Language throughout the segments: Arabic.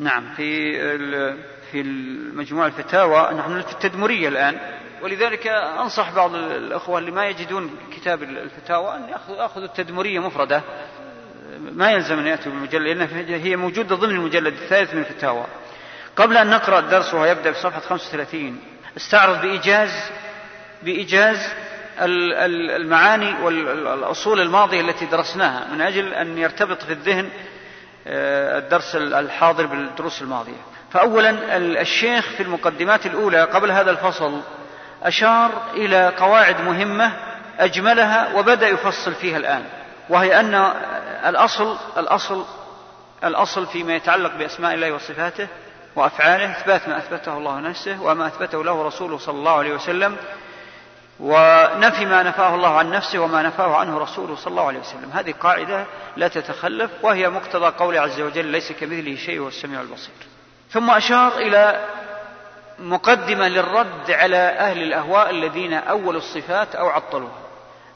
نعم في في المجموعة الفتاوى نحن في التدمرية الآن. ولذلك أنصح بعض الأخوة اللي ما يجدون كتاب الفتاوى أن يأخذوا التدمرية مفردة. ما يلزم أن يأتوا بالمجلد لأنها هي موجودة ضمن المجلد الثالث من الفتاوى. قبل أن نقرأ الدرس وهو يبدأ في صفحة 35 استعرض بإيجاز بإيجاز المعاني والأصول الماضية التي درسناها من أجل أن يرتبط في الذهن الدرس الحاضر بالدروس الماضية. فأولا الشيخ في المقدمات الأولى قبل هذا الفصل أشار إلى قواعد مهمة أجملها وبدأ يفصل فيها الآن وهي أن الأصل الأصل الأصل فيما يتعلق بأسماء الله وصفاته وأفعاله إثبات ما أثبته الله نفسه وما أثبته له رسوله صلى الله عليه وسلم ونفي ما نفاه الله عن نفسه وما نفاه عنه رسوله صلى الله عليه وسلم. هذه قاعدة لا تتخلف وهي مقتضى قول عز وجل ليس كمثله شيء هو السميع البصير. ثم أشار إلى مقدمة للرد على أهل الأهواء الذين أولوا الصفات أو عطلوها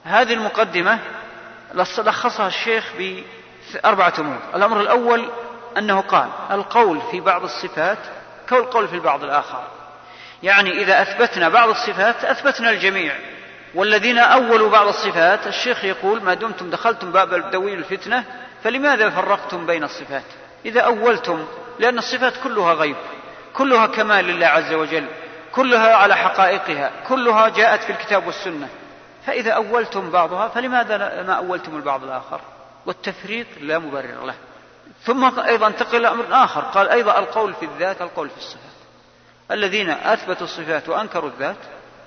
هذه المقدمة لخصها الشيخ بأربعة أمور. الأمر الأول أنه قال القول في بعض الصفات كالقول في البعض الآخر. يعني إذا أثبتنا بعض الصفات أثبتنا الجميع. والذين أولوا بعض الصفات الشيخ يقول ما دمتم دخلتم باب دوي الفتنة فلماذا فرقتم بين الصفات؟ إذا أولتم لأن الصفات كلها غيب كلها كمال لله عز وجل كلها على حقائقها كلها جاءت في الكتاب والسنة. فإذا أولتم بعضها فلماذا ما أولتم البعض الآخر؟ والتفريق لا مبرر له. ثم أيضا انتقل إلى أمر آخر قال أيضا القول في الذات القول في الصفات. الذين أثبتوا الصفات وأنكروا الذات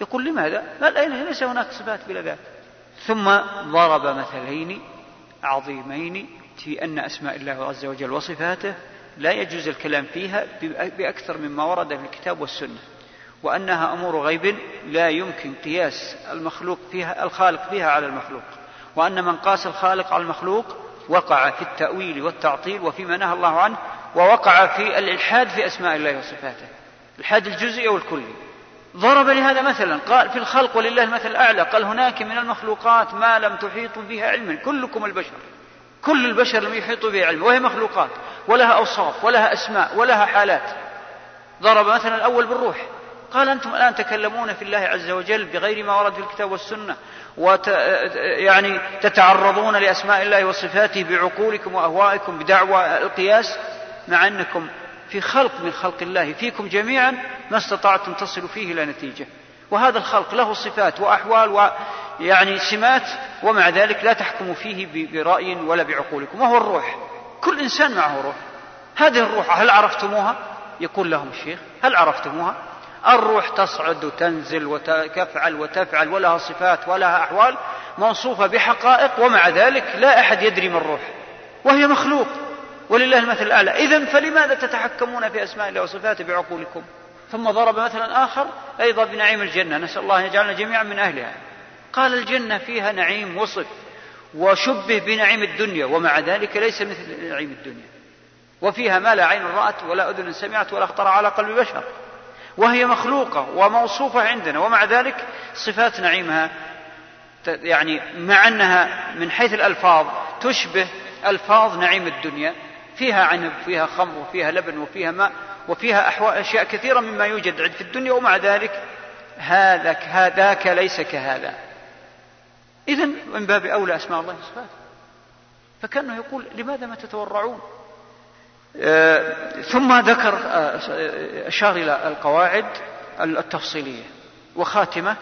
يقول لماذا؟ لا ليس هناك صفات بلا ذات ثم ضرب مثلين عظيمين في أن أسماء الله عز وجل وصفاته لا يجوز الكلام فيها بأكثر مما ورد في الكتاب والسنة وأنها أمور غيب لا يمكن قياس المخلوق فيها الخالق فيها على المخلوق وأن من قاس الخالق على المخلوق وقع في التأويل والتعطيل وفيما نهى الله عنه ووقع في الإلحاد في أسماء الله وصفاته الحاد الجزئي أو الكلي. ضرب لهذا مثلا قال في الخلق ولله المثل الأعلى قال هناك من المخلوقات ما لم تحيطوا بها علما كلكم البشر. كل البشر لم يحيطوا بها علما وهي مخلوقات ولها أوصاف ولها أسماء ولها حالات. ضرب مثلا الأول بالروح. قال أنتم الآن تكلمون في الله عز وجل بغير ما ورد في الكتاب والسنة وت... يعني تتعرضون لأسماء الله وصفاته بعقولكم وأهوائكم بدعوى القياس مع أنكم في خلق من خلق الله فيكم جميعا ما استطعتم تصلوا فيه إلى نتيجة. وهذا الخلق له صفات وأحوال ويعني سمات ومع ذلك لا تحكموا فيه برأي ولا بعقولكم. وهو الروح. كل إنسان معه روح. هذه الروح هل عرفتموها؟ يقول لهم الشيخ هل عرفتموها؟ الروح تصعد وتنزل وتفعل وتفعل ولها صفات ولها أحوال موصوفة بحقائق ومع ذلك لا أحد يدري من الروح. وهي مخلوق. ولله المثل الأعلى. إذا فلماذا تتحكمون في أسماء الله وصفاته بعقولكم؟ ثم ضرب مثلا آخر أيضا بنعيم الجنة. نسأل الله أن يجعلنا جميعا من أهلها. قال الجنة فيها نعيم وصف وشبه بنعيم الدنيا ومع ذلك ليس مثل نعيم الدنيا. وفيها ما لا عين رأت ولا أذن سمعت ولا أخطر على قلب بشر. وهي مخلوقة وموصوفة عندنا ومع ذلك صفات نعيمها يعني مع أنها من حيث الألفاظ تشبه ألفاظ نعيم الدنيا. فيها عنب فيها خمر وفيها لبن وفيها ماء وفيها أحوال أشياء كثيرة مما يوجد في الدنيا ومع ذلك هذا هذاك ليس كهذا. إذا من باب أولى أسماء الله وصفاته. فكأنه يقول لماذا ما تتورعون؟ آه ثم ذكر آه أشار إلى القواعد التفصيلية وخاتمة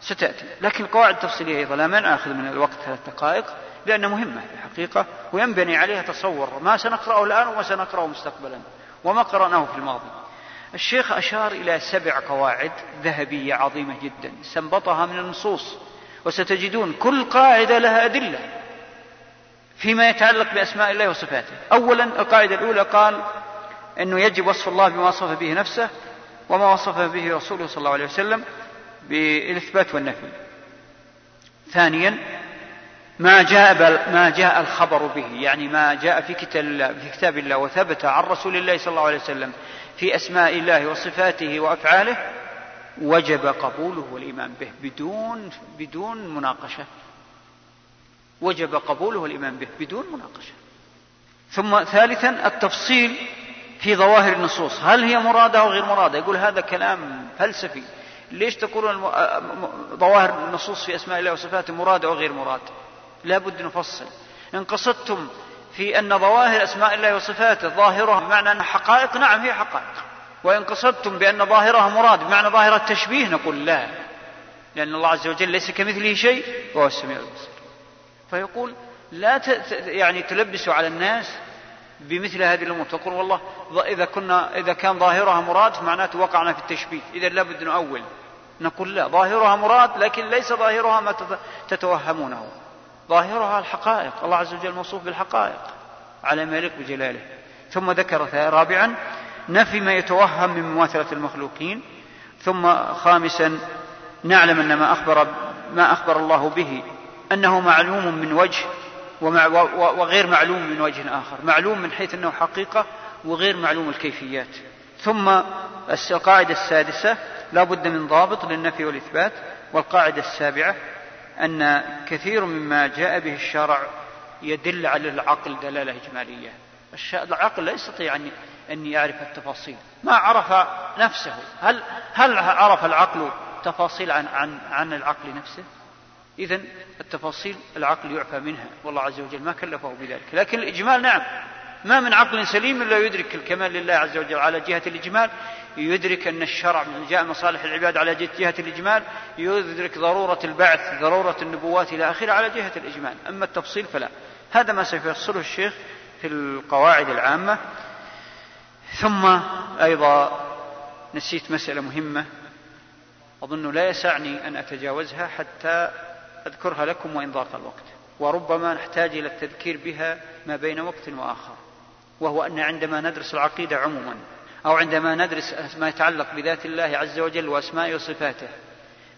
ستأتي. لكن القواعد التفصيلية أيضا لا مانع أخذ من الوقت ثلاث دقائق. لأنها مهمة في الحقيقة وينبني عليها تصور ما سنقرأه الآن وما سنقرأه مستقبلا وما قرأناه في الماضي. الشيخ أشار إلى سبع قواعد ذهبية عظيمة جدا استنبطها من النصوص وستجدون كل قاعدة لها أدلة فيما يتعلق بأسماء الله وصفاته. أولا القاعدة الأولى قال أنه يجب وصف الله بما وصف به نفسه وما وصف به رسوله صلى الله عليه وسلم بالإثبات والنفي. ثانيا ما جاء ما جاء الخبر به يعني ما جاء في كتاب الله في كتاب الله وثبت عن رسول الله صلى الله عليه وسلم في أسماء الله وصفاته وأفعاله وجب قبوله والايمان به بدون بدون مناقشة. وجب قبوله والايمان به بدون مناقشة. ثم ثالثا التفصيل في ظواهر النصوص. هل هي مرادة أو غير مرادة؟ يقول هذا كلام فلسفي. ليش تقولون ظواهر النصوص في أسماء الله وصفاته مراد أو غير مراد لا بد نفصل. إن قصدتم في أن ظواهر أسماء الله وصفاته ظاهرها بمعنى أنها حقائق نعم هي حقائق. وإن قصدتم بأن ظاهرها مراد بمعنى ظاهر التشبيه نقول لا. لأن الله عز وجل ليس كمثله شيء وهو السميع البصير. فيقول لا يعني تلبسوا على الناس بمثل هذه الأمور. تقول والله إذا كنا إذا كان ظاهرها مراد فمعناته وقعنا في التشبيه. إذا لابد نؤول. نقول لا ظاهرها مراد لكن ليس ظاهرها ما تتوهمونه. ظاهرها الحقائق. الله عز وجل موصوف بالحقائق. على ما يليق بجلاله. ثم ذكر رابعا نفي ما يتوهم من مماثلة المخلوقين. ثم خامسا نعلم أن ما أخبر ما أخبر الله به أنه معلوم من وجه وغير معلوم من وجه آخر. معلوم من حيث أنه حقيقة وغير معلوم الكيفيات. ثم القاعدة السادسة لا بد من ضابط للنفي والإثبات. والقاعدة السابعة أن كثير مما جاء به الشرع يدل على العقل دلالة إجمالية. العقل لا يستطيع أن أن يعرف التفاصيل. ما عرف نفسه؟ هل هل عرف العقل تفاصيل عن عن عن العقل نفسه؟ إذا التفاصيل العقل يعفى منها والله عز وجل ما كلفه بذلك. لكن الإجمال نعم. ما من عقل سليم إلا يدرك الكمال لله عز وجل على جهة الإجمال يدرك أن الشرع من جاء مصالح العباد على جهة الإجمال يدرك ضرورة البعث ضرورة النبوات إلى آخره على جهة الإجمال. أما التفصيل فلا. هذا ما سيفصله الشيخ في القواعد العامة. ثم أيضا نسيت مسألة مهمة أظن لا يسعني أن أتجاوزها حتى أذكرها لكم وإن ضاق الوقت. وربما نحتاج إلى التذكير بها ما بين وقت وآخر. وهو أن عندما ندرس العقيدة عموما أو عندما ندرس ما يتعلق بذات الله عز وجل وأسمائه وصفاته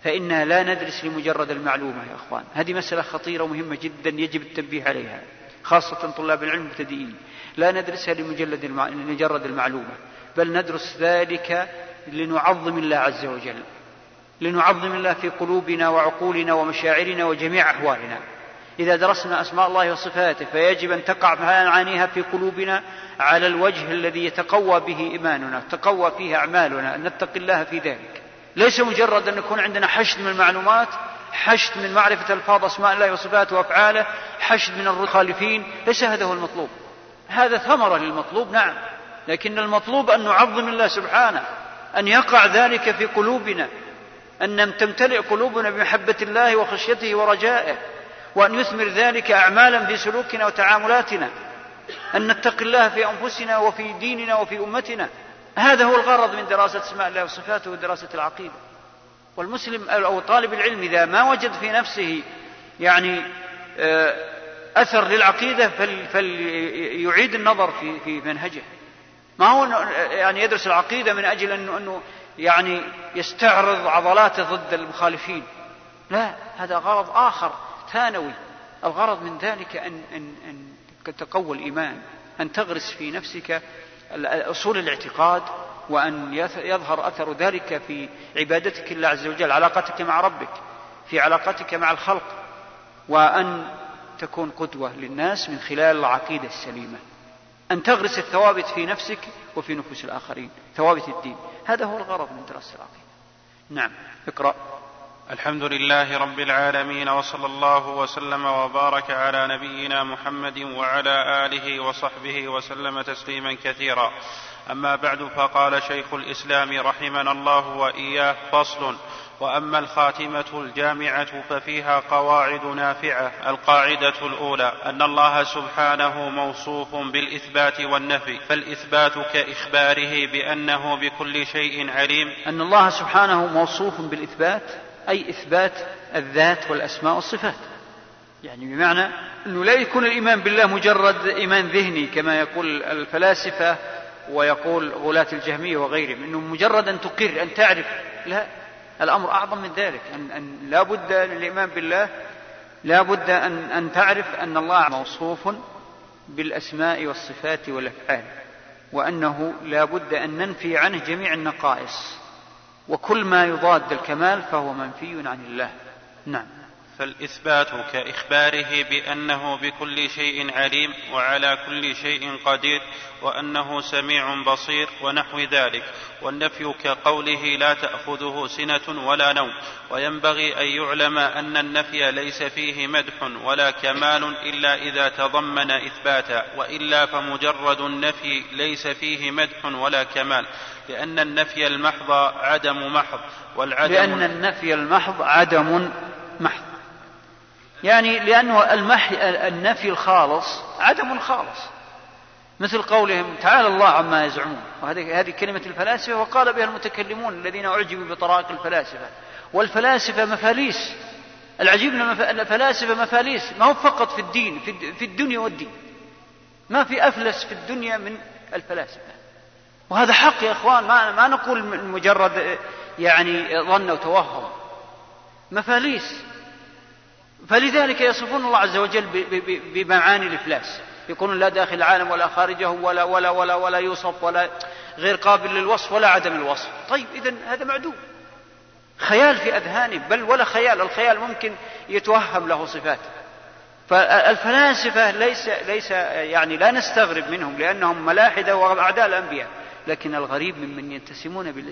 فإنا لا ندرس لمجرد المعلومة يا أخوان. هذه مسألة خطيرة ومهمة جدا يجب التنبيه عليها خاصة طلاب العلم المبتدئين. لا ندرسها لمجرد لمجرد المعلومة بل ندرس ذلك لنعظم الله عز وجل لنعظم الله في قلوبنا وعقولنا ومشاعرنا وجميع أحوالنا. إذا درسنا أسماء الله وصفاته فيجب أن تقع معانيها في قلوبنا على الوجه الذي يتقوى به إيماننا تقوى فيه أعمالنا أن نتقي الله في ذلك. ليس مجرد أن يكون عندنا حشد من المعلومات حشد من معرفة ألفاظ أسماء الله وصفاته وأفعاله حشد من المخالفين ليس هذا هو المطلوب. هذا ثمرة للمطلوب نعم. لكن المطلوب أن نعظم الله سبحانه أن يقع ذلك في قلوبنا أن تمتلئ قلوبنا بمحبة الله وخشيته ورجائه. وأن يثمر ذلك أعمالا في سلوكنا وتعاملاتنا. أن نتقي الله في أنفسنا وفي ديننا وفي أمتنا. هذا هو الغرض من دراسة اسماء الله وصفاته ودراسة العقيدة. والمسلم أو طالب العلم إذا ما وجد في نفسه يعني آه، أثر للعقيدة فليعيد النظر في في منهجه. ما هو يعني يدرس العقيدة من أجل أنه, أنه يعني يستعرض عضلاته ضد المخالفين. لا هذا غرض آخر. ثانوي الغرض من ذلك أن, أن, أن تقوى الإيمان أن تغرس في نفسك أصول الاعتقاد وأن يظهر أثر ذلك في عبادتك الله عز وجل علاقتك مع ربك في علاقتك مع الخلق وأن تكون قدوة للناس من خلال العقيدة السليمة. أن تغرس الثوابت في نفسك وفي نفوس الآخرين ثوابت الدين. هذا هو الغرض من دراسة العقيدة. نعم اقرأ. الحمد لله رب العالمين وصلى الله وسلم وبارك على نبينا محمد وعلى آله وصحبه وسلم تسليما كثيرا. أما بعد فقال شيخ الإسلام رحمنا الله وإياه فصل وأما الخاتمة الجامعة ففيها قواعد نافعة القاعدة الأولى أن الله سبحانه موصوف بالإثبات والنفي فالإثبات كإخباره بأنه بكل شيء عليم. أن الله سبحانه موصوف بالإثبات؟ أي إثبات الذات والأسماء والصفات. يعني بمعنى أنه لا يكون الإيمان بالله مجرد إيمان ذهني كما يقول الفلاسفة ويقول غلاة الجهمية وغيرهم أنه مجرد أن تقر أن تعرف. لا الأمر أعظم من ذلك أن, أن لا بد للإيمان بالله لا بد أن, أن تعرف أن الله موصوف بالأسماء والصفات والأفعال وأنه لا بد أن ننفي عنه جميع النقائص. وكل ما يضاد الكمال فهو منفي عن الله. نعم. فالإثبات كإخباره بأنه بكل شيء عليم وعلى كل شيء قدير وأنه سميع بصير ونحو ذلك والنفي كقوله لا تأخذه سنة ولا نوم وينبغي أن يعلم أن النفي ليس فيه مدح ولا كمال إلا إذا تضمن إثباتا وإلا فمجرد النفي ليس فيه مدح ولا كمال لأن النفي المحض عدم محض والعدم لأن النفي المحض عدم محض. يعني لأنه المحي النفي الخالص عدم خالص. مثل قولهم تعالى الله عما يزعمون. وهذه هذه كلمة الفلاسفة وقال بها المتكلمون الذين أعجبوا بطرائق الفلاسفة. والفلاسفة مفاليس. العجيب أن الفلاسفة مفاليس. ما هو فقط في الدين في الدنيا والدين. ما في أفلس في الدنيا من الفلاسفة. وهذا حق يا إخوان. ما, ما نقول مجرد يعني ظن وتوهم. مفاليس. فلذلك يصفون الله عز وجل بمعاني الإفلاس. يكون لا داخل العالم ولا خارجه ولا ولا ولا ولا يوصف ولا غير قابل للوصف ولا عدم الوصف. طيب إذا هذا معدوم. خيال في أذهانهم بل ولا خيال. الخيال ممكن يتوهم له صفات. فالفلاسفة ليس ليس يعني لا نستغرب منهم لأنهم ملاحدة وأعداء الأنبياء. لكن الغريب ممن ينتسبون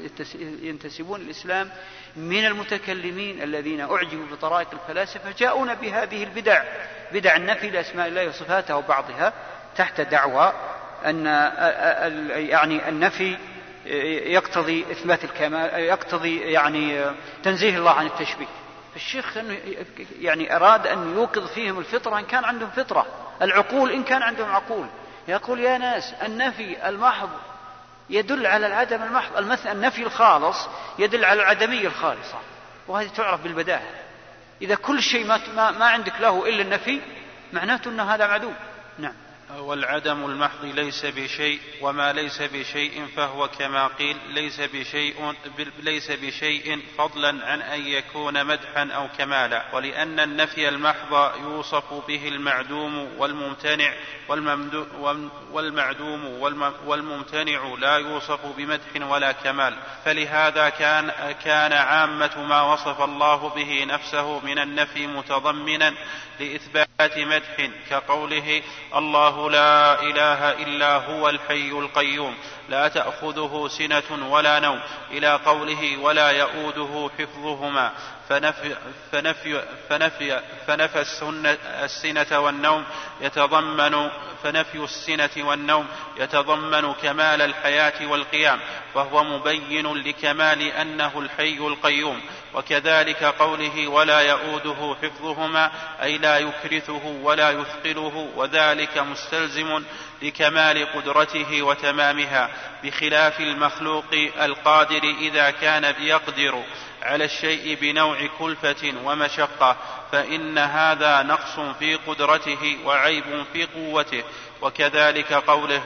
ينتسبون الإسلام من المتكلمين الذين أعجبوا بطرائق الفلاسفة جاءون بهذه البدع بدع النفي لأسماء الله وصفاته وبعضها تحت دعوى أن يعني النفي يقتضي إثبات الكمال يقتضي يعني تنزيه الله عن التشبيه. الشيخ يعني أراد أن يوقظ فيهم الفطرة إن كان عندهم فطرة العقول إن كان عندهم عقول. يقول يا ناس النفي المحض يدل على العدم المحض المثل النفي الخالص يدل على العدمية الخالصة وهذه تعرف بالبداهة. إذا كل شيء ما, ما عندك له إلا النفي معناته أن هذا معدوم نعم. والعدم المحض ليس بشيء وما ليس بشيء فهو كما قيل ليس بشيء ليس بشيء فضلا عن أن يكون مدحا أو كمالا. ولأن النفي المحض يوصف به المعدوم والممتنع والمعدوم والممتنع لا يوصف بمدح ولا كمال. فلهذا كان كان عامة ما وصف الله به نفسه من النفي متضمنا لإثبات مدح كقوله الله لا إله إلا هو الحي القيوم لا تأخذه سنة ولا نوم إلى قوله ولا يؤوده حفظهما فنفي فنفي فنفي فنفى السنة السنة والنوم يتضمن فنفي السنة والنوم يتضمن كمال الحياة والقيام وهو مبين لكمال أنه الحي القيوم وكذلك قوله ولا يؤوده حفظهما أي لا يكرثه ولا يثقله وذلك مستلزم لكمال قدرته وتمامها بخلاف المخلوق القادر إذا كان يقدر على الشيء بنوع كلفة ومشقة فإن هذا نقص في قدرته وعيب في قوته. وكذلك قوله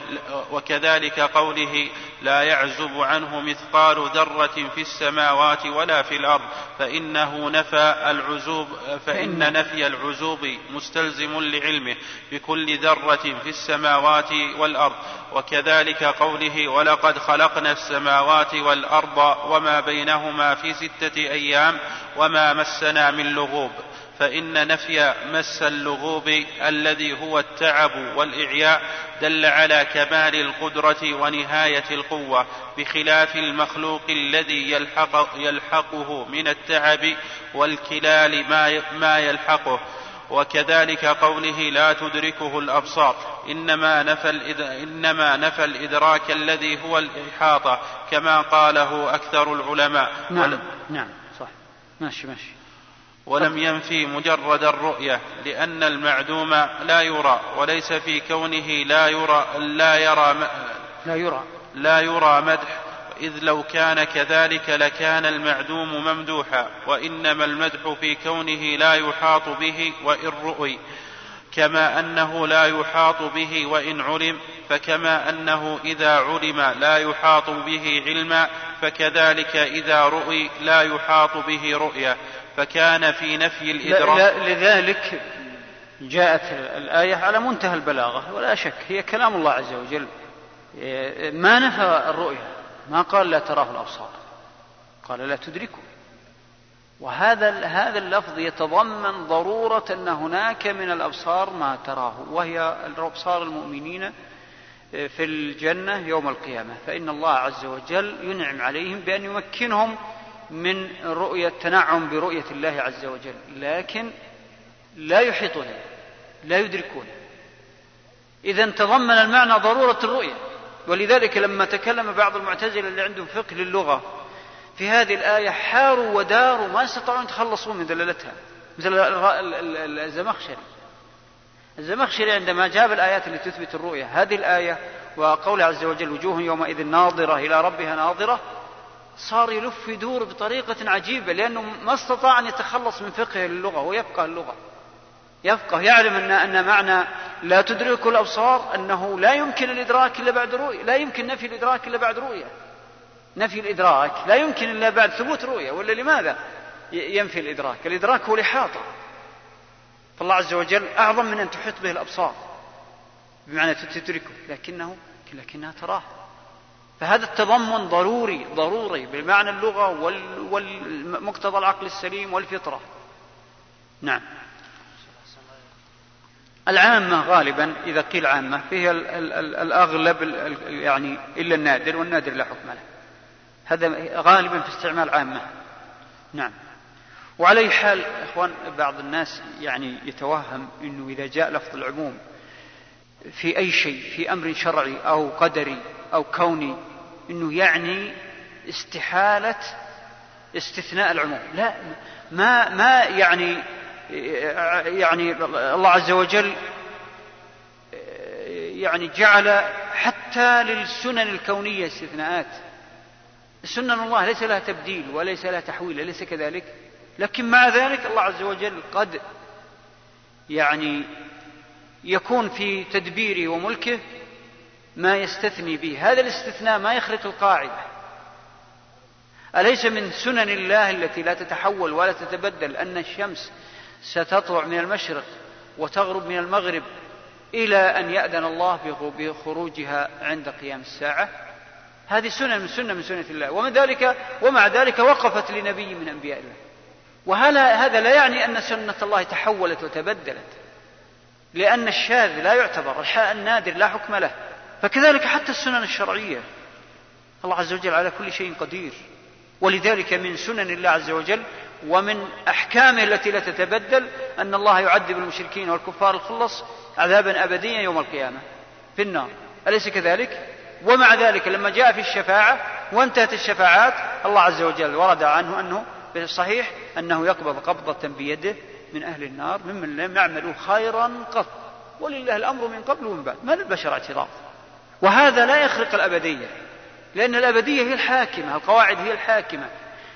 وكذلك قوله لا يعزب عنه مثقال ذرة في السماوات ولا في الأرض فإنه نفى العزوب فإن نفي العزوب مستلزم لعلمه بكل ذرة في السماوات والأرض. وكذلك قوله ولقد خلقنا السماوات والأرض وما بينهما في ستة أيام وما مسنا من لغوب. فإن نفي مس اللغوب الذي هو التعب والإعياء دل على كمال القدرة ونهاية القوة بخلاف المخلوق الذي يلحق يلحقه من التعب والكلال ما ما يلحقه. وكذلك قوله لا تدركه الأبصار. إنما نفى, إنما نفى الإدراك الذي هو الإحاطة كما قاله أكثر العلماء. نعم نعم صح. ماشي ماشي. ولم ينفي مجرد الرؤية لأن المعدوم لا يرى وليس في كونه لا يرى لا يرى لا يرى. لا يرى مدح. إذ لو كان كذلك لكان المعدوم ممدوحا وإنما المدح في كونه لا يحاط به وإن رؤي. كما أنه لا يحاط به وإن علم فكما أنه إذا علم لا يحاط به علما فكذلك إذا رؤي لا يحاط به رؤية. فكان في نفي الإدراك. لذلك جاءت الآية على منتهى البلاغة ولا شك هي كلام الله عز وجل. ما نفى الرؤيا؟ ما قال لا تراه الأبصار؟ قال لا تدركه. وهذا هذا اللفظ يتضمن ضرورة أن هناك من الأبصار ما تراه وهي أبصار المؤمنين في الجنة يوم القيامة. فإن الله عز وجل ينعم عليهم بأن يمكنهم من رؤية التنعم برؤية الله عز وجل. لكن لا يحيطون لا يدركون. إذا تضمن المعنى ضرورة الرؤية. ولذلك لما تكلم بعض المعتزلة اللي عندهم فقه للغة في هذه الآية حاروا وداروا ما استطاعوا يتخلصون من دلالتها. مثل الزمخشري. الزمخشري عندما جاب الآيات التي تثبت الرؤية هذه الآية وقول عز وجل وجوه يومئذ ناظرة إلى ربها ناظرة صار يلف يدور بطريقة عجيبة لأنه ما استطاع أن يتخلص من فقه اللغة ويفقه اللغة. يفقه يعلم أن أن معنى لا تدرك الأبصار أنه لا يمكن الإدراك إلا بعد رؤية لا يمكن نفي الإدراك إلا بعد رؤية. نفي الإدراك لا يمكن إلا بعد ثبوت رؤية ولا لماذا ينفي الإدراك؟ الإدراك هو الإحاطة. فالله عز وجل أعظم من أن تحيط به الأبصار بمعنى تدركه لكنه لكنها تراه. فهذا التضمن ضروري ضروري بمعنى اللغة والمقتضى العقل السليم والفطرة. نعم. العامة غالبا إذا قيل عامة فهي الأغلب يعني إلا النادر والنادر لا حكم له. هذا غالبا في استعمال عامة. نعم. وعلى حال إخوان بعض الناس يعني يتوهم أنه إذا جاء لفظ العموم في أي شيء في أمر شرعي أو قدري أو كوني أنه يعني استحالة استثناء العموم. لا ما ما يعني يعني الله عز وجل يعني جعل حتى للسنن الكونية استثناءات. سنن الله ليس لها تبديل وليس لها تحويل أليس كذلك. لكن مع ذلك الله عز وجل قد يعني يكون في تدبيره وملكه ما يستثني به. هذا الاستثناء ما يخرق القاعدة. أليس من سنن الله التي لا تتحول ولا تتبدل أن الشمس ستطلع من المشرق وتغرب من المغرب إلى أن يأذن الله بخروجها عند قيام الساعة؟ هذه سنة من سنة من سنة الله. ومن ذلك ومع ذلك وقفت لنبي من أنبياء الله. وهذا هذا لا يعني أن سنة الله تحولت وتبدلت؟ لأن الشاذ لا يعتبر النادر لا حكم له. فكذلك حتى السنن الشرعية. الله عز وجل على كل شيء قدير. ولذلك من سنن الله عز وجل ومن أحكامه التي لا تتبدل أن الله يعذب المشركين والكفار الخلص عذابا أبديا يوم القيامة في النار. أليس كذلك؟ ومع ذلك لما جاء في الشفاعة وانتهت الشفاعات الله عز وجل ورد عنه أنه صحيح أنه يقبض قبضة بيده من أهل النار ممن لم يعملوا خيرا قط. ولله الأمر من قبل ومن بعد. ما للبشر اعتراض. وهذا لا يخرق الأبدية لأن الأبدية هي الحاكمة القواعد هي الحاكمة.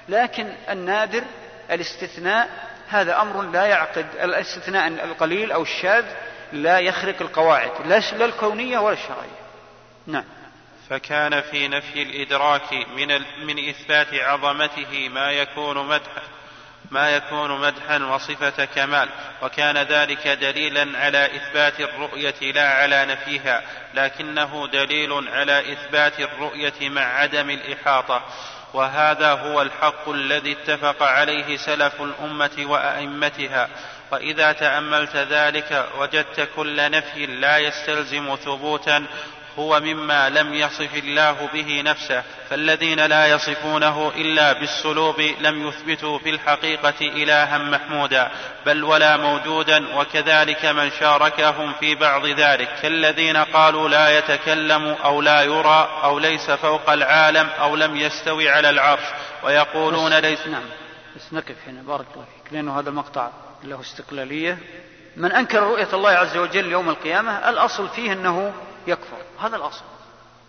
لكن النادر الاستثناء هذا أمر لا يعقد الاستثناء القليل أو الشاذ لا يخرق القواعد لا الكونية ولا الشرعية. نعم. فكان في نفي الإدراك من, من إثبات عظمته ما يكون مدحا ما يكون مدحا وصفة كمال وكان ذلك دليلا على إثبات الرؤية لا على نفيها لكنه دليل على إثبات الرؤية مع عدم الإحاطة. وهذا هو الحق الذي اتفق عليه سلف الأمة وأئمتها. وإذا تأملت ذلك وجدت كل نفي لا يستلزم ثبوتا هو مما لم يصف الله به نفسه فالذين لا يصفونه إلا بالسلوب لم يثبتوا في الحقيقة إلها محمودا بل ولا موجودا وكذلك من شاركهم في بعض ذلك. كالذين قالوا لا يتكلم أو لا يرى أو ليس فوق العالم أو لم يستوي على العرش ويقولون ليس نعم بس نقف هنا بارك الله فيك لأنه هذا المقطع له استقلالية. من أنكر رؤية الله عز وجل يوم القيامة الأصل فيه أنه يكفر. هذا الأصل.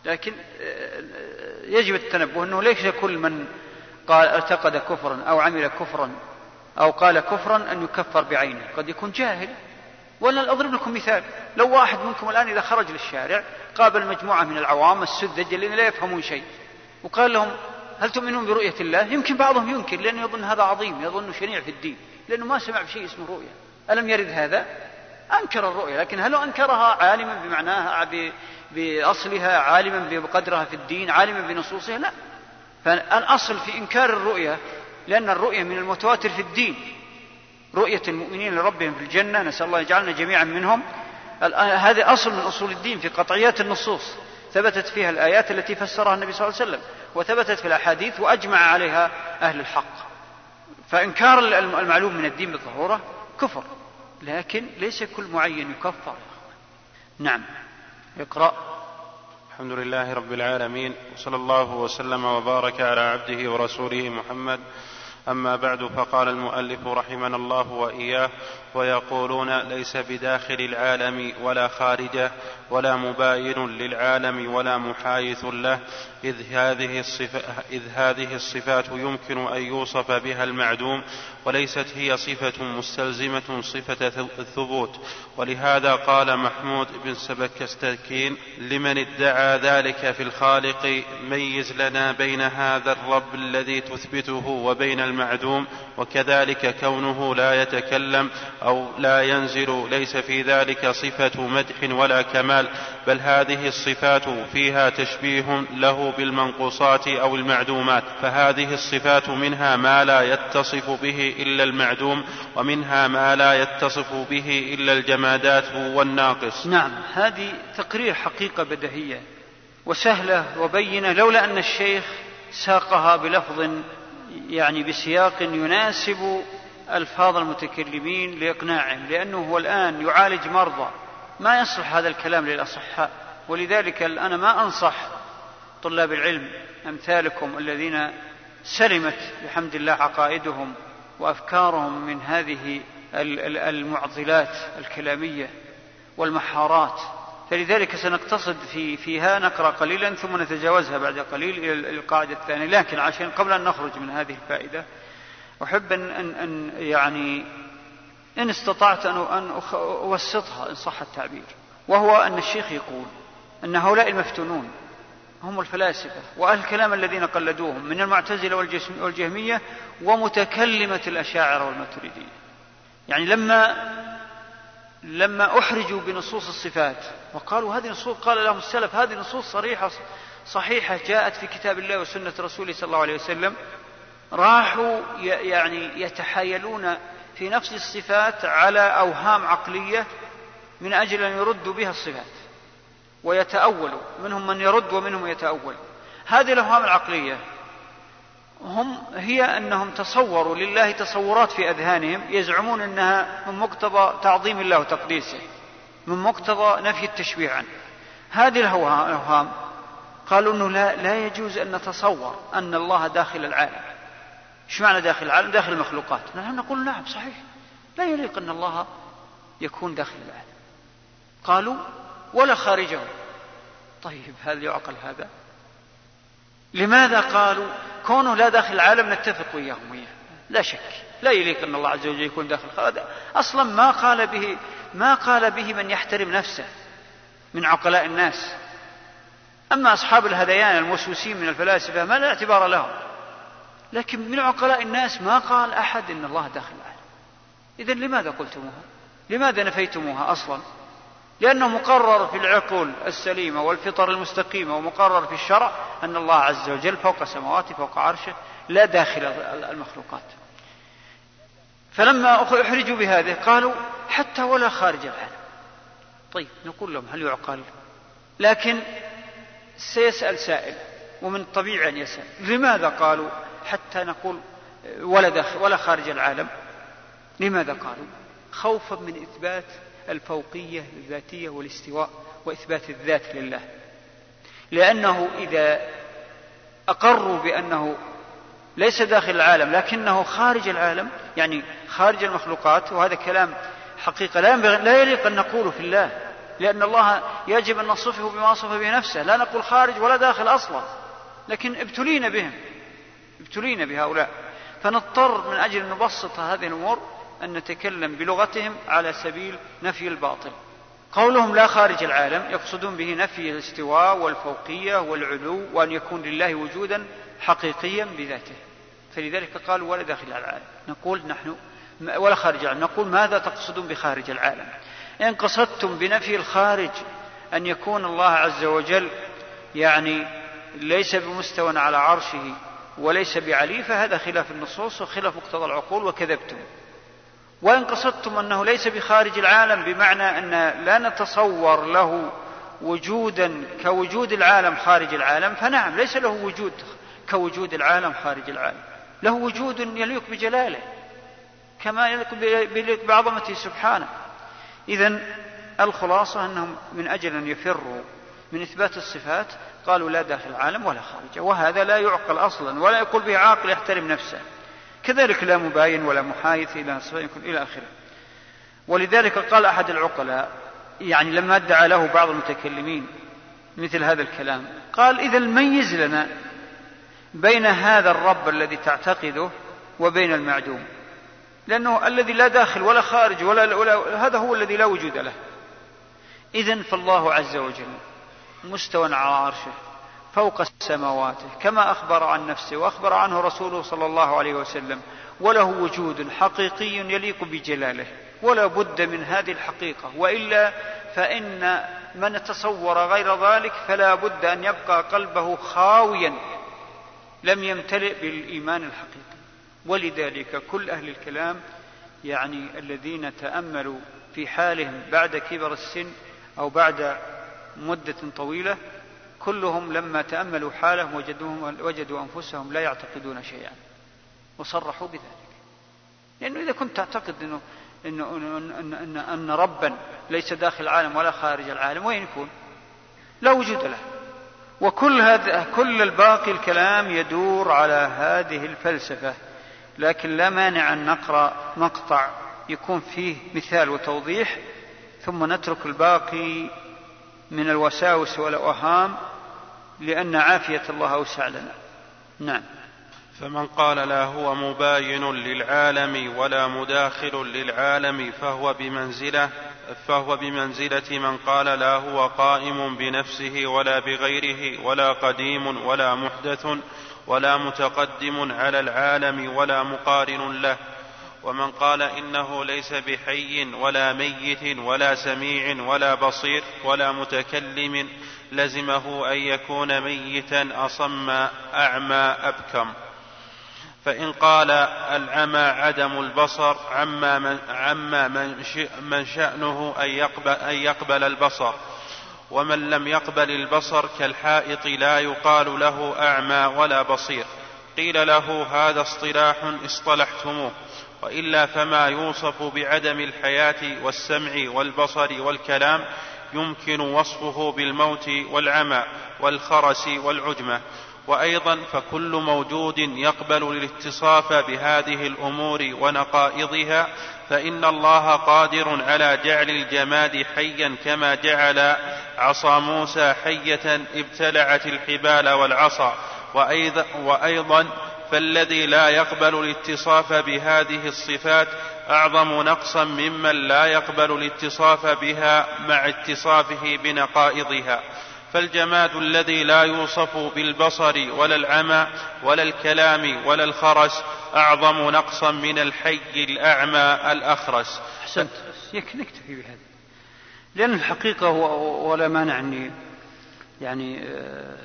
لكن آه، يجب التنبه أنه ليس كل من قال اعتقد كفرا أو عمل كفرا أو قال كفرا أن يكفر بعينه. قد يكون جاهل. ولا أضرب لكم مثال. لو واحد منكم الآن إذا خرج للشارع قابل مجموعة من العوام السذج الذين لا يفهمون شيء وقال لهم هل تؤمنون برؤية الله؟ يمكن بعضهم ينكر لأنه يظن هذا عظيم يظن شنيع في الدين لأنه ما سمع بشيء اسمه رؤية. ألم يرد هذا؟ أنكر الرؤية لكن هل أنكرها عالما بمعناها بأصلها عالما بقدرها في الدين عالما بنصوصها؟ لا. فالأصل في إنكار الرؤية لأن الرؤية من المتواتر في الدين. رؤية المؤمنين لربهم في الجنة نسأل الله يجعلنا جميعا منهم. هذا أصل من أصول الدين في قطعيات النصوص. ثبتت فيها الآيات التي فسرها النبي صلى الله عليه وسلم وثبتت في الأحاديث وأجمع عليها أهل الحق. فإنكار المعلوم من الدين بالضرورة كفر. لكن ليس كل معين يكفر. نعم. اقرأ. الحمد لله رب العالمين وصلى الله وسلم وبارك على عبده ورسوله محمد أما بعد فقال المؤلف رحمنا الله وإياه ويقولون ليس بداخل العالم ولا خارجه ولا مباين للعالم ولا محايث له إذ هذه, الصفات إذ هذه الصفات يمكن أن يوصف بها المعدوم وليست هي صفة مستلزمة صفة الثبوت ولهذا قال محمود بن سبكستكين لمن ادعى ذلك في الخالق ميز لنا بين هذا الرب الذي تثبته وبين المعدوم وكذلك كونه لا يتكلم أو لا ينزل ليس في ذلك صفة مدح ولا كمال بل هذه الصفات فيها تشبيه له بالمنقوصات أو المعدومات فهذه الصفات منها ما لا يتصف به إلا المعدوم ومنها ما لا يتصف به إلا الجمادات والناقص. نعم هذه تقرير حقيقة بدهية وسهلة وبينة لولا أن الشيخ ساقها بلفظ يعني بسياق يناسب ألفاظ المتكلمين لإقناعهم لأنه هو الآن يعالج مرضى. ما يصلح هذا الكلام للأصحاء. ولذلك أنا ما أنصح طلاب العلم أمثالكم الذين سلمت بحمد الله عقائدهم وأفكارهم من هذه المعضلات الكلامية والمحارات. فلذلك سنقتصد في فيها نقرأ قليلا ثم نتجاوزها بعد قليل إلى القاعدة الثانية. لكن عشان قبل أن نخرج من هذه الفائدة أحب أن, أن, أن يعني إن استطعت أن, أن أوسطها إن صح التعبير وهو أن الشيخ يقول أن هؤلاء المفتونون هم الفلاسفة وأهل الكلام الذين قلدوهم من المعتزلة والجهمية ومتكلمة الأشاعرة والماتريدية يعني لما لما أحرجوا بنصوص الصفات وقالوا هذه نصوص قال لهم السلف هذه نصوص صريحة صحيحة جاءت في كتاب الله وسنة رسوله صلى الله عليه وسلم راحوا يعني يتحايلون في نفس الصفات على أوهام عقلية من أجل أن يردوا بها الصفات ويتأولوا منهم من يرد ومنهم يتأول. هذه الأوهام العقلية هم هي أنهم تصوروا لله تصورات في أذهانهم يزعمون أنها من مقتضى تعظيم الله وتقديسه من مقتضى نفي التشبيه عنه. هذه الأوهام قالوا أنه لا, لا يجوز أن نتصور أن الله داخل العالم. إيش معنى داخل العالم؟ داخل المخلوقات. نحن نقول نعم صحيح. لا يليق أن الله يكون داخل العالم. قالوا ولا خارجه طيب هل يعقل هذا؟ لماذا قالوا كونه لا داخل العالم نتفق وياهم وياه لا شك. لا يليق أن الله عز وجل يكون داخل. هذا أصلا ما قال به ما قال به من يحترم نفسه من عقلاء الناس. أما أصحاب الهذيان الموسوسين من الفلاسفة ما لا اعتبار لهم. لكن من عقلاء الناس ما قال أحد إن الله داخل العالم. إذا لماذا قلتموها؟ لماذا نفيتموها أصلا؟ لأنه مقرر في العقول السليمة والفطر المستقيمة ومقرر في الشرع أن الله عز وجل فوق سماواته فوق عرشه لا داخل المخلوقات. فلما أحرجوا بهذه قالوا حتى ولا خارج العالم. طيب نقول لهم هل يعقل؟ لكن سيسأل سائل ومن الطبيعي أن يسأل لماذا قالوا حتى نقول ولا داخل ولا خارج العالم؟ لماذا قالوا؟ خوفا من إثبات الفوقية الذاتية والاستواء وإثبات الذات لله. لأنه إذا أقروا بأنه ليس داخل العالم لكنه خارج العالم يعني خارج المخلوقات وهذا كلام حقيقة لا, لا يليق أن نقوله في الله لأن الله يجب أن نصفه بما وصف به نفسه لا نقول خارج ولا داخل أصلا لكن ابتلينا بهم ابتلينا بهؤلاء. فنضطر من أجل أن نبسط هذه الأمور أن نتكلم بلغتهم على سبيل نفي الباطل. قولهم لا خارج العالم يقصدون به نفي الاستواء والفوقية والعلو وأن يكون لله وجودا حقيقيا بذاته. فلذلك قالوا ولا داخل العالم. نقول نحن ولا خارج العالم. نقول ماذا تقصدون بخارج العالم؟ إن قصدتم بنفي الخارج أن يكون الله عز وجل يعني ليس بمستوى على عرشه وليس بعلي فهذا خلاف النصوص وخلاف مقتضى العقول وكذبتم. وإن قصدتم أنه ليس بخارج العالم بمعنى أن لا نتصور له وجودا كوجود العالم خارج العالم فنعم ليس له وجود كوجود العالم خارج العالم. له وجود يليق بجلاله كما يليق بعظمته سبحانه. إذا الخلاصة أنهم من أجل أن يفروا من إثبات الصفات قالوا لا داخل العالم ولا خارجه وهذا لا يعقل أصلا ولا يقول به عاقل يحترم نفسه. كذلك لا مباين ولا محايث إلى إلى آخره. ولذلك قال أحد العقلاء يعني لما ادعى له بعض المتكلمين مثل هذا الكلام قال إذا ميز لنا بين هذا الرب الذي تعتقده وبين المعدوم. لأنه الذي لا داخل ولا خارج ولا, ولا هذا هو الذي لا وجود له. إذا فالله عز وجل مستوى على عرشه. فوق سماواته كما أخبر عن نفسه وأخبر عنه رسوله صلى الله عليه وسلم. وله وجود حقيقي يليق بجلاله ولا بد من هذه الحقيقة. وإلا فإن من تصور غير ذلك فلا بد أن يبقى قلبه خاويا لم يمتلئ بالإيمان الحقيقي. ولذلك كل أهل الكلام يعني الذين تأملوا في حالهم بعد كبر السن أو بعد مدة طويلة كلهم لما تأملوا حالهم وجدوهم وجدوا أنفسهم لا يعتقدون شيئا. وصرحوا بذلك. لأنه إذا كنت تعتقد أنه إن, إن, إن, أن ربا ليس داخل العالم ولا خارج العالم وين يكون؟ لا وجود له. وكل هذا كل الباقي الكلام يدور على هذه الفلسفة. لكن لا مانع أن نقرأ مقطع يكون فيه مثال وتوضيح ثم نترك الباقي من الوساوس والأوهام لأن عافية الله أوسع لنا. نعم. فمن قال لا هو مباين للعالم ولا مداخل للعالم فهو بمنزلة فهو بمنزلة من قال لا هو قائم بنفسه ولا بغيره ولا قديم ولا محدث ولا متقدم على العالم ولا مقارن له. ومن قال إنه ليس بحي ولا ميت ولا سميع ولا بصير ولا متكلم لزمه أن يكون ميتا أصم أعمى أبكم. فإن قال العمى عدم البصر عما من, عما من, من شأنه أن يقبل, أن يقبل البصر. ومن لم يقبل البصر كالحائط لا يقال له أعمى ولا بصير. قيل له هذا اصطلاح اصطلحتموه. وإلا فما يوصف بعدم الحياة والسمع والبصر والكلام يمكن وصفه بالموت والعمى والخرس والعجمة. وأيضا فكل موجود يقبل الاتصاف بهذه الأمور ونقائضها فإن الله قادر على جعل الجماد حيا كما جعل عصا موسى حية ابتلعت الحبال والعصا. وأيضا, وأيضا فالذي لا يقبل الاتصاف بهذه الصفات أعظم نقصا ممن لا يقبل الاتصاف بها مع اتصافه بنقائضها. فالجماد الذي لا يوصف بالبصر ولا العمى ولا الكلام ولا الخرس أعظم نقصا من الحي الأعمى الأخرس. أحسنت. نكتفي بهذا. لأن الحقيقة ولا مانع أني يعني آه،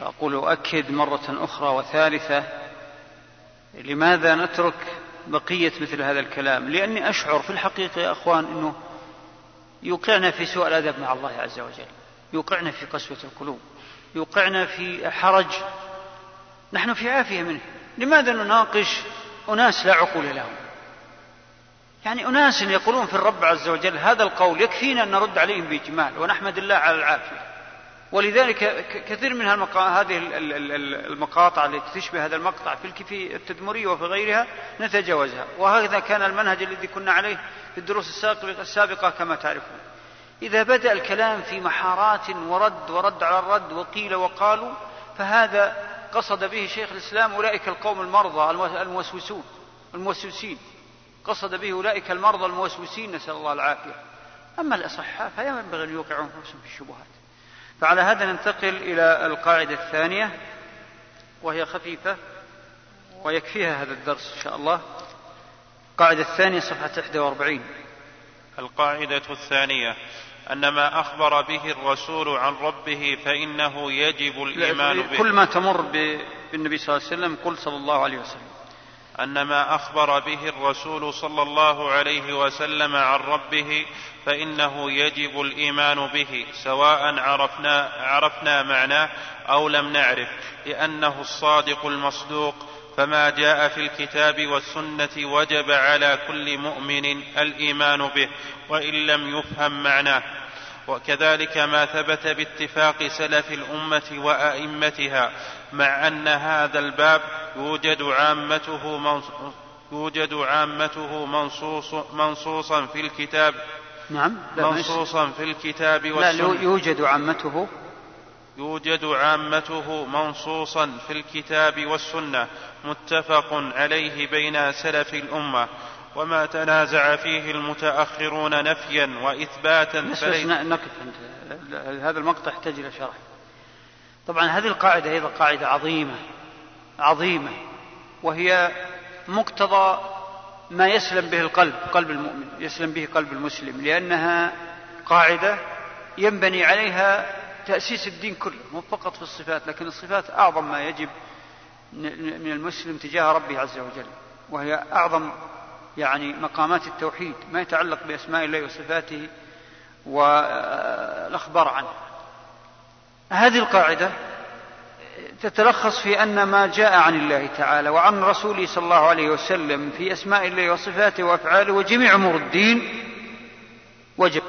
أقول أؤكد مرة أخرى وثالثة. لماذا نترك بقية مثل هذا الكلام لأني أشعر في الحقيقة يا أخوان أنه يوقعنا في سوء الأدب مع الله عز وجل يوقعنا في قسوة القلوب يوقعنا في حرج نحن في عافية منه. لماذا نناقش أناس لا عقول لهم؟ يعني أناس يقولون في الرب عز وجل هذا القول يكفينا أن نرد عليهم بإجمال ونحمد الله على العافية. ولذلك كثير من هذه المقاطع التي تشبه هذا المقطع في التدمرية وفي غيرها نتجاوزها. وهذا كان المنهج الذي كنا عليه في الدروس السابقة كما تعرفون. إذا بدأ الكلام في محارات ورد ورد على الرد وقيل وقالوا فهذا قصد به شيخ الإسلام أولئك القوم المرضى الموسوسون الموسوسين. قصد به أولئك المرضى الموسوسين نسأل الله العافية. أما الأصحاء فينبغي أن يوقعوا أنفسهم في الشبهات. فعلى هذا ننتقل إلى القاعدة الثانية وهي خفيفة ويكفيها هذا الدرس إن شاء الله. القاعدة الثانية صفحة 41 القاعدة الثانية أن ما أخبر به الرسول عن ربه فإنه يجب الإيمان به. كل ما تمر بالنبي صلى الله عليه وسلم قل صلى الله عليه وسلم. أن ما أخبر به الرسول صلى الله عليه وسلم عن ربه فإنه يجب الإيمان به سواء عرفنا عرفنا معناه أو لم نعرف لأنه الصادق المصدوق. فما جاء في الكتاب والسنة وجب على كل مؤمن الإيمان به وإن لم يفهم معناه. وكذلك ما ثبت باتفاق سلف الأمة وأئمتها مع أن هذا الباب يوجد عامته يوجد عامته منصوص منصوصا في الكتاب. نعم منصوصا في الكتاب والسنة لا يوجد عامته. يوجد عامته منصوصا في الكتاب والسنة. متفق عليه بين سلف الأمة. وما تنازع فيه المتأخرون نفيا وإثباتا بس, بس نقف هذا المقطع يحتاج إلى شرح. طبعا هذه القاعدة أيضا قاعدة عظيمة عظيمة وهي مقتضى ما يسلم به القلب قلب المؤمن يسلم به قلب المسلم لأنها قاعدة ينبني عليها تأسيس الدين كله مو فقط في الصفات لكن الصفات أعظم ما يجب من المسلم تجاه ربه عز وجل وهي أعظم يعني مقامات التوحيد ما يتعلق بأسماء الله وصفاته والأخبار عنه هذه القاعدة تتلخص في أن ما جاء عن الله تعالى وعن رسوله صلى الله عليه وسلم في أسماء الله وصفاته وأفعاله وجميع أمور الدين وجب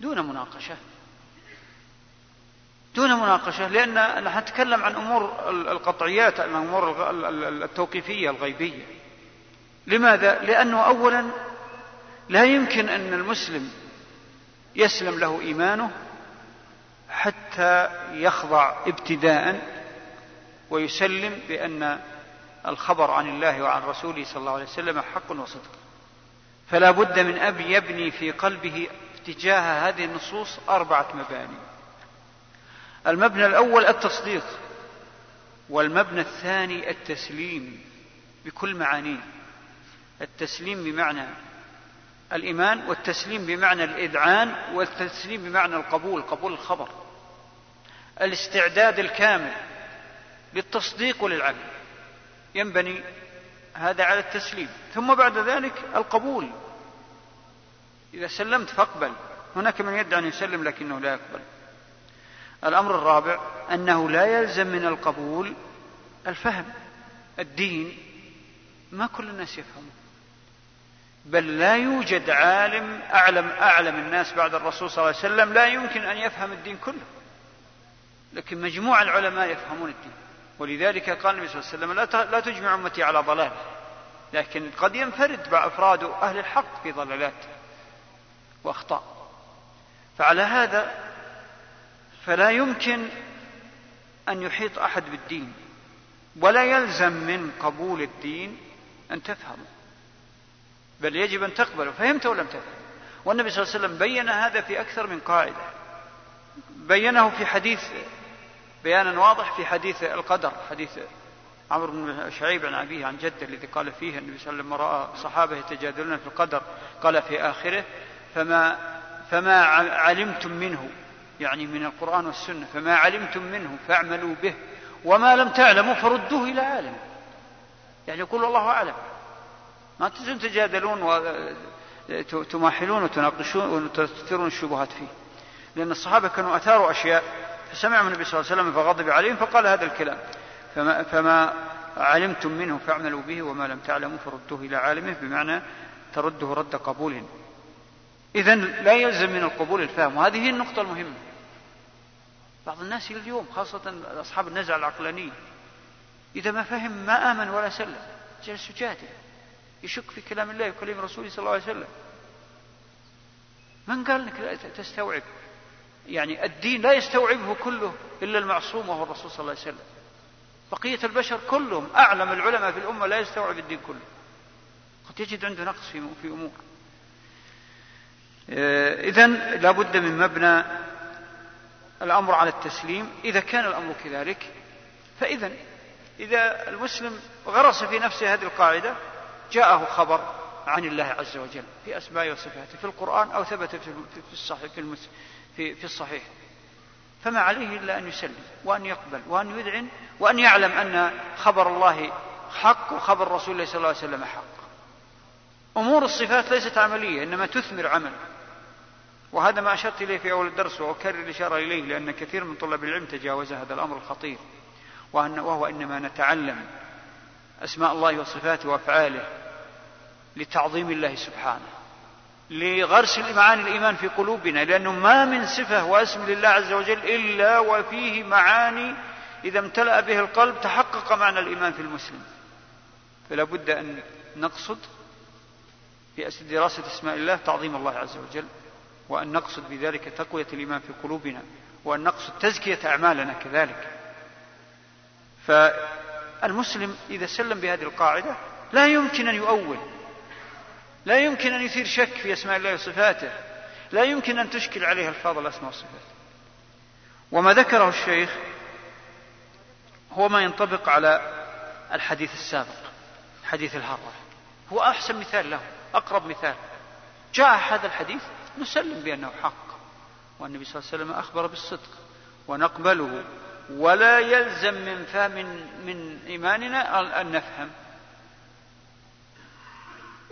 دون مناقشة دون مناقشة لأن نحن نتكلم عن أمور القطعيات الأمور التوقيفية الغيبية لماذا؟ لأنه أولا لا يمكن أن المسلم يسلم له إيمانه حتى يخضع ابتداء ويسلم بأن الخبر عن الله وعن رسوله صلى الله عليه وسلم حق وصدق. فلا بد من أب يبني في قلبه تجاه هذه النصوص أربعة مباني. المبنى الأول التصديق والمبنى الثاني التسليم بكل معانيه. التسليم بمعنى الإيمان والتسليم بمعنى الإذعان والتسليم بمعنى القبول قبول الخبر. الاستعداد الكامل للتصديق وللعمل ينبني هذا على التسليم. ثم بعد ذلك القبول. إذا سلمت فاقبل. هناك من يدعي أن يسلم لكنه لا يقبل. الأمر الرابع أنه لا يلزم من القبول الفهم الدين. ما كل الناس يفهمون. بل لا يوجد عالم أعلم أعلم الناس بعد الرسول صلى الله عليه وسلم. لا يمكن أن يفهم الدين كله. لكن مجموع العلماء يفهمون الدين. ولذلك قال النبي صلى الله عليه وسلم لا تجمع أمتي على ضلال. لكن قد ينفرد أفراد أهل الحق في ضلالات وأخطاء. فعلى هذا فلا يمكن أن يحيط أحد بالدين. ولا يلزم من قبول الدين أن تفهمه. بل يجب أن تقبله. فهمت أو لم تفهم؟ والنبي صلى الله عليه وسلم بين هذا في أكثر من قاعدة. بينه في حديث بيانا واضح في حديث القدر حديث عمرو بن شعيب عن أبيه عن جده الذي قال فيه النبي صلى الله عليه وسلم رأى صحابة يتجادلون في القدر قال في آخره فما فما علمتم منه؟ يعني من القرآن والسنة فما علمتم منه فاعملوا به وما لم تعلموا فردوه إلى عالم. يعني يقول الله أعلم. ما تجادلون وتماحلون وتناقشون وتثيرون الشبهات فيه. لأن الصحابة كانوا أثاروا أشياء. فسمعهم النبي صلى الله عليه وسلم فغضب عليهم فقال هذا الكلام. فما, فما علمتم منه فاعملوا به وما لم تعلموا فردوه إلى عالمه بمعنى ترده رد قبول. إذا لا يلزم من القبول الفهم وهذه هي النقطة المهمة. بعض الناس اليوم خاصة أصحاب النزعة العقلانية إذا ما فهم ما آمن ولا سلم جلس يجادل يشك في كلام الله وكلام رسوله صلى الله عليه وسلم. من قال لا تستوعب؟ يعني الدين لا يستوعبه كله إلا المعصوم وهو الرسول صلى الله عليه وسلم. بقية البشر كلهم أعلم العلماء في الأمة لا يستوعب الدين كله. قد يجد عنده نقص في أمور. آه، اذا لابد من مبنى الأمر على التسليم. إذا كان الأمر كذلك فاذا إذا المسلم غرس في نفسه هذه القاعدة جاءه خبر عن الله عز وجل في أسمائه وصفاته في القرآن أو ثبت في الصحيح في, في, في الصحيح. فما عليه إلا أن يسلم وأن يقبل وأن يذعن وأن يعلم أن خبر الله حق وخبر رسول الله صلى الله عليه وسلم حق. أمور الصفات ليست عملية إنما تثمر عمل. وهذا ما أشرت إليه في أول الدرس وأكرر الإشارة إليه لأن كثير من طلاب العلم تجاوز هذا الأمر الخطير. وأن وهو إنما نتعلم أسماء الله وصفاته وأفعاله لتعظيم الله سبحانه. لغرس معاني الإيمان في قلوبنا لأنه ما من صفة واسم لله عز وجل إلا وفيه معاني إذا امتلأ به القلب تحقق معنى الإيمان في المسلم. فلا بد أن نقصد في دراسة أسماء الله تعظيم الله عز وجل وأن نقصد بذلك تقوية الإيمان في قلوبنا وأن نقصد تزكية أعمالنا كذلك. فالمسلم إذا سلم بهذه القاعدة لا يمكن أن يؤول لا يمكن أن يثير شك في أسماء الله وصفاته. لا يمكن أن تشكل عليه ألفاظ الأسماء والصفات. وما ذكره الشيخ هو ما ينطبق على الحديث السابق حديث الهرة. هو أحسن مثال له أقرب مثال. جاء هذا الحديث نسلم بأنه حق والنبي صلى الله عليه وسلم أخبر بالصدق ونقبله. ولا يلزم من فهم من إيماننا أن نفهم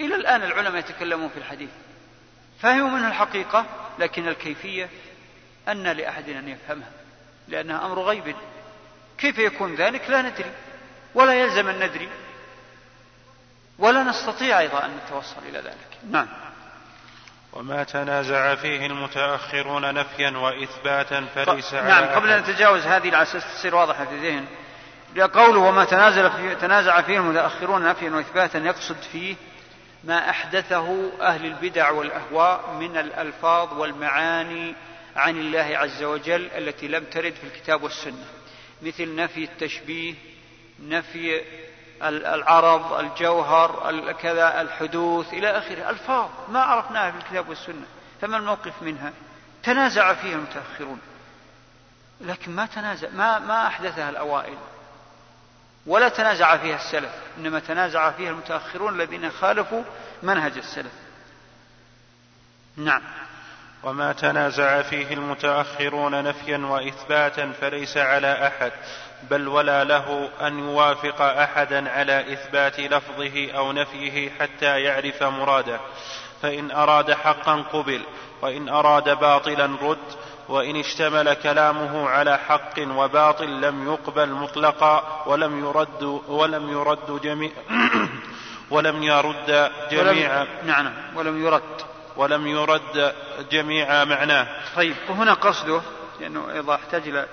إلى الآن العلماء يتكلمون في الحديث فهموا منه الحقيقة لكن الكيفية أن لأحد أن يفهمها لأنها أمر غيب. كيف يكون ذلك؟ لا ندري ولا يلزم أن ندري ولا نستطيع أيضا أن نتوصل إلى ذلك. نعم. وما تنازع فيه المتأخرون نفيا وإثباتا فليس على نعم قبل أن نتجاوز هذه على أساس تصير واضحة في الذهن قوله وما تنازل فيه تنازع فيه المتأخرون نفيا وإثباتا يقصد فيه ما أحدثه أهل البدع والأهواء من الألفاظ والمعاني عن الله عز وجل التي لم ترد في الكتاب والسنة. مثل نفي التشبيه نفي العرض الجوهر كذا الحدوث إلى آخره. ألفاظ ما عرفناها في الكتاب والسنة. فما الموقف منها؟ تنازع فيها المتأخرون. لكن ما تنازع ما ما أحدثها الأوائل. ولا تنازع فيها السلف إنما تنازع فيها المتأخرون الذين خالفوا منهج السلف. نعم. وما تنازع فيه المتأخرون نفيا وإثباتا فليس على أحد بل ولا له أن يوافق أحدا على إثبات لفظه أو نفيه حتى يعرف مراده. فإن أراد حقا قبل وإن أراد باطلا رد وإن اشتمل كلامه على حق وباطل لم يقبل مطلقا ولم يرد ولم يرد جميع ولم يرد جميع ولم نعم ولم يرد. ولم يرد جميع معناه. طيب وهنا قصده لأنه إذا احتاج إلى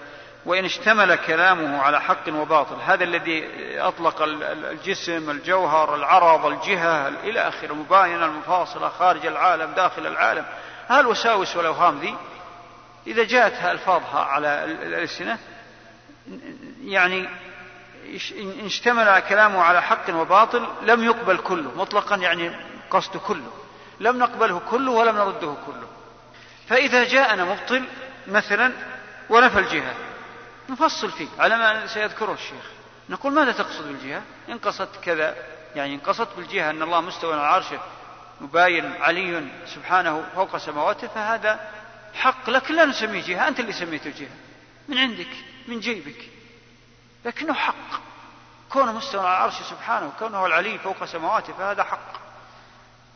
وإن اشتمل كلامه على حق وباطل هذا الذي أطلق الجسم الجوهر العرض الجهة إلى آخره المباينة المفاصلة خارج العالم داخل العالم. هالوساوس والأوهام ذي إذا جاءت ألفاظها على الألسنة يعني إن اشتمل كلامه على حق وباطل لم يقبل كله مطلقا يعني قصد كله. لم نقبله كله ولم نرده كله. فإذا جاءنا مبطل مثلا ونفى الجهة نفصل فيه على ما سيذكره الشيخ. نقول ماذا تقصد بالجهة؟ إن قصدت كذا يعني إن قصدت بالجهة أن الله مستوى على عرشه مباين علي سبحانه فوق سماواته فهذا حق لكن لا نسميه جهة أنت اللي سميته جهة. من عندك من جيبك. لكنه حق. كونه مستوى على العرش سبحانه وكونه هو العلي فوق سماواته فهذا حق.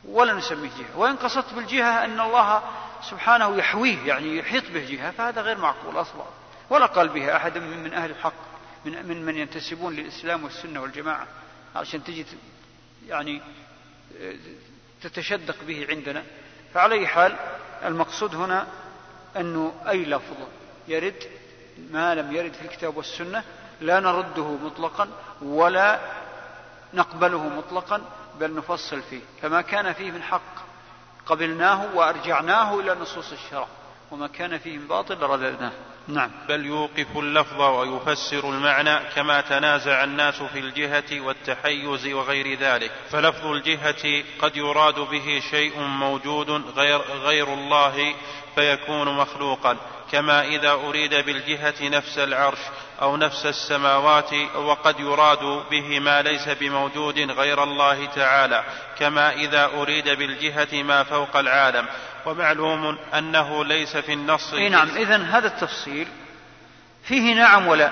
ولا نسميه جهة. وإن قصدت بالجهة أن الله سبحانه يحويه يعني يحيط به جهة فهذا غير معقول أصلا. ولا قال به أحد من, من أهل الحق من, من من ينتسبون للإسلام والسنة والجماعة عشان تجي يعني تتشدق به عندنا. فعلى حال المقصود هنا أنه أي لفظ يرد ما لم يرد في الكتاب والسنة لا نرده مطلقا ولا نقبله مطلقا بل نفصل فيه. فما كان فيه من حق قبلناه وأرجعناه إلى نصوص الشرع وما كان فيه من باطل رددناه. نعم. بل يوقف اللفظ ويفسر المعنى كما تنازع الناس في الجهة والتحيز وغير ذلك. فلفظ الجهة قد يراد به شيء موجود غير, غير الله فيكون مخلوقا. كما إذا أريد بالجهة نفس العرش أو نفس السماوات وقد يراد به ما ليس بموجود غير الله تعالى. كما إذا أريد بالجهة ما فوق العالم ومعلوم أنه ليس في النص أي نعم إذا هذا التفصيل فيه نعم ولا.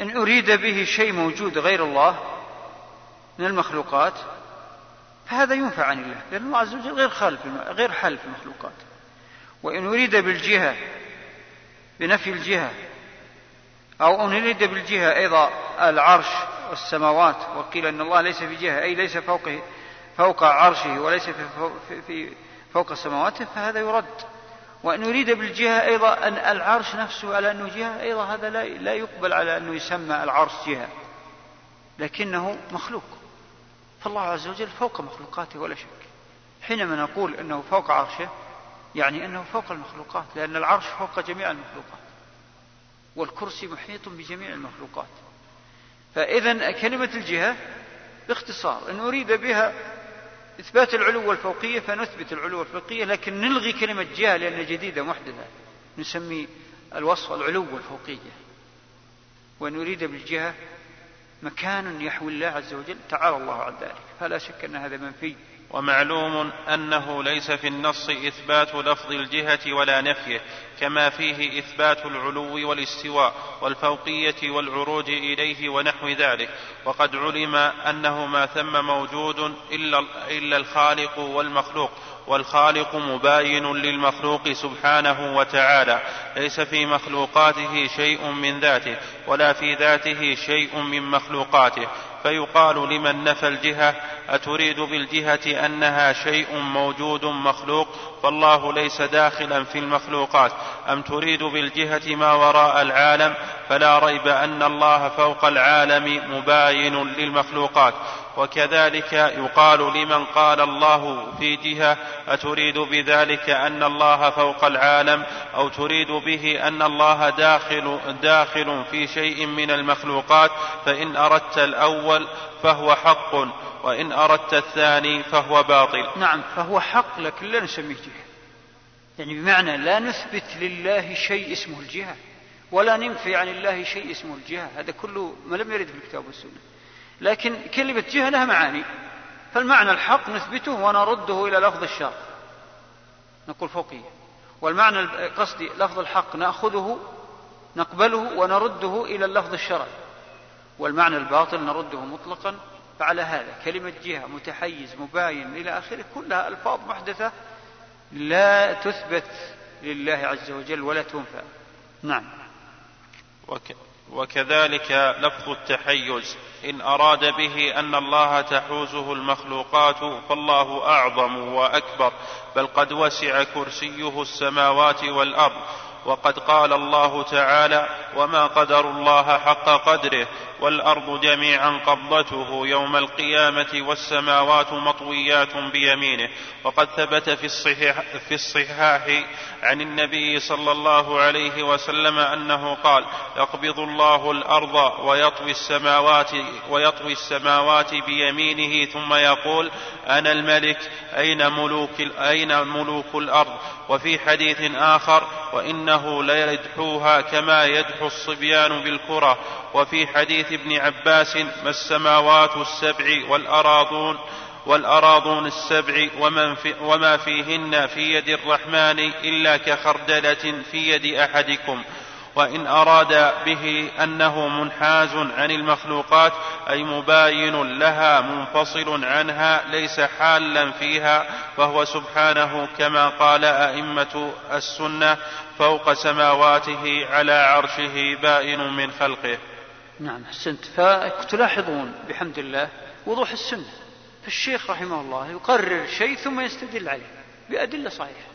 إن أريد به شيء موجود غير الله من المخلوقات فهذا ينفع عن الله لأن الله عز وجل غير خالف غير حال في المخلوقات. وإن أريد بالجهة بنفي الجهة أو أن أريد بالجهة أيضا العرش والسماوات وقيل أن الله ليس في جهة أي ليس فوقه فوق عرشه وليس في, في فوق سماواته فهذا يرد. وأن يريد بالجهة أيضا أن العرش نفسه على أنه جهة أيضا هذا لا, لا يقبل على أنه يسمى العرش جهة. لكنه مخلوق. فالله عز وجل فوق مخلوقاته ولا شك. حينما نقول أنه فوق عرشه يعني أنه فوق المخلوقات لأن العرش فوق جميع المخلوقات. والكرسي محيط بجميع المخلوقات. فإذا كلمة الجهة باختصار إن أريد بها إثبات العلو والفوقية فنثبت العلو والفوقية لكن نلغي كلمة جهة لأنها جديدة محدثة نسمي الوصف العلو والفوقية. وإن أريد بالجهة مكان يحوي الله عز وجل تعالى الله عن ذلك. فلا شك أن هذا منفي ومعلوم أنه ليس في النص إثبات لفظ الجهة ولا نفيه كما فيه إثبات العلو والاستواء والفوقية والعروج إليه ونحو ذلك. وقد علم أنه ما ثم موجود إلا الخالق والمخلوق والخالق مباين للمخلوق سبحانه وتعالى. ليس في مخلوقاته شيء من ذاته ولا في ذاته شيء من مخلوقاته. فيقال لمن نفى الجهة أتريد بالجهة أنها شيء موجود مخلوق فالله ليس داخلا في المخلوقات. أم تريد بالجهة ما وراء العالم فلا ريب أن الله فوق العالم مباين للمخلوقات. وكذلك يقال لمن قال الله في جهة أتريد بذلك أن الله فوق العالم؟ أو تريد به أن الله داخل داخل في شيء من المخلوقات؟ فإن أردت الأول فهو حق وإن أردت الثاني فهو باطل. نعم فهو حق لكن لا نسميه جهة. يعني بمعنى لا نثبت لله شيء اسمه الجهة ولا ننفي عن الله شيء اسمه الجهة. هذا كله ما لم يرد في الكتاب والسنة. لكن كلمة جهة لها معاني. فالمعنى الحق نثبته ونرده إلى لفظ الشر نقول فوقية. والمعنى قصدي لفظ الحق نأخذه نقبله ونرده إلى اللفظ الشرعي. والمعنى الباطل نرده مطلقا. فعلى هذا كلمة جهة متحيز مباين إلى آخره كلها ألفاظ محدثة لا تثبت لله عز وجل ولا تنفى نعم. وكذلك لفظ التحيز. إن أراد به أن الله تحوزه المخلوقات فالله أعظم وأكبر بل قد وسع كرسيه السماوات والأرض وقد قال الله تعالى وما قدر الله حق قدره والأرض جميعا قبضته يوم القيامة والسماوات مطويات بيمينه. وقد ثبت في الصحيح في الصحاح عن النبي صلى الله عليه وسلم أنه قال يقبض الله الأرض ويطوي السماوات ويطوي السماوات بيمينه ثم يقول أنا الملك أين ملوك أين ملوك الأرض؟ وفي حديث آخر وإنه ليدحوها كما يدحو الصبيان بالكرة. وفي حديث ابن عباس ما السماوات السبع والأراضون والأراضون السبع ومن في وما فيهن في يد الرحمن إلا كخردلة في يد أحدكم. وإن أراد به أنه منحاز عن المخلوقات أي مباين لها منفصل عنها ليس حالا فيها فهو سبحانه كما قال أئمة السنة فوق سماواته على عرشه بائن من خلقه. نعم أحسنت. فتلاحظون بحمد الله وضوح السنة. فالشيخ رحمه الله يقرر شيء ثم يستدل عليه بأدلة صحيحة.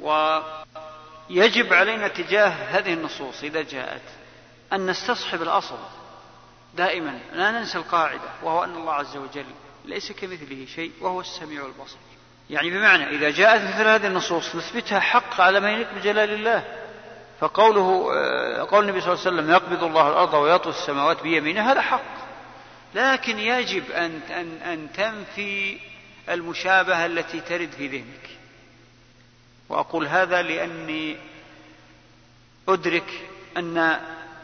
ويجب علينا تجاه هذه النصوص إذا جاءت أن نستصحب الأصل دائما. لا ننسى القاعدة وهو أن الله عز وجل ليس كمثله شيء وهو السميع البصير. يعني بمعنى إذا جاءت مثل هذه النصوص نثبتها حق على ما يليق بجلال الله. فقوله آه، قول النبي صلى الله عليه وسلم يقبض الله الأرض ويطوي السماوات بيمينه هذا حق. لكن يجب أن, أن, أن تنفي المشابهة التي ترد في ذهنك. وأقول هذا لأني أدرك أن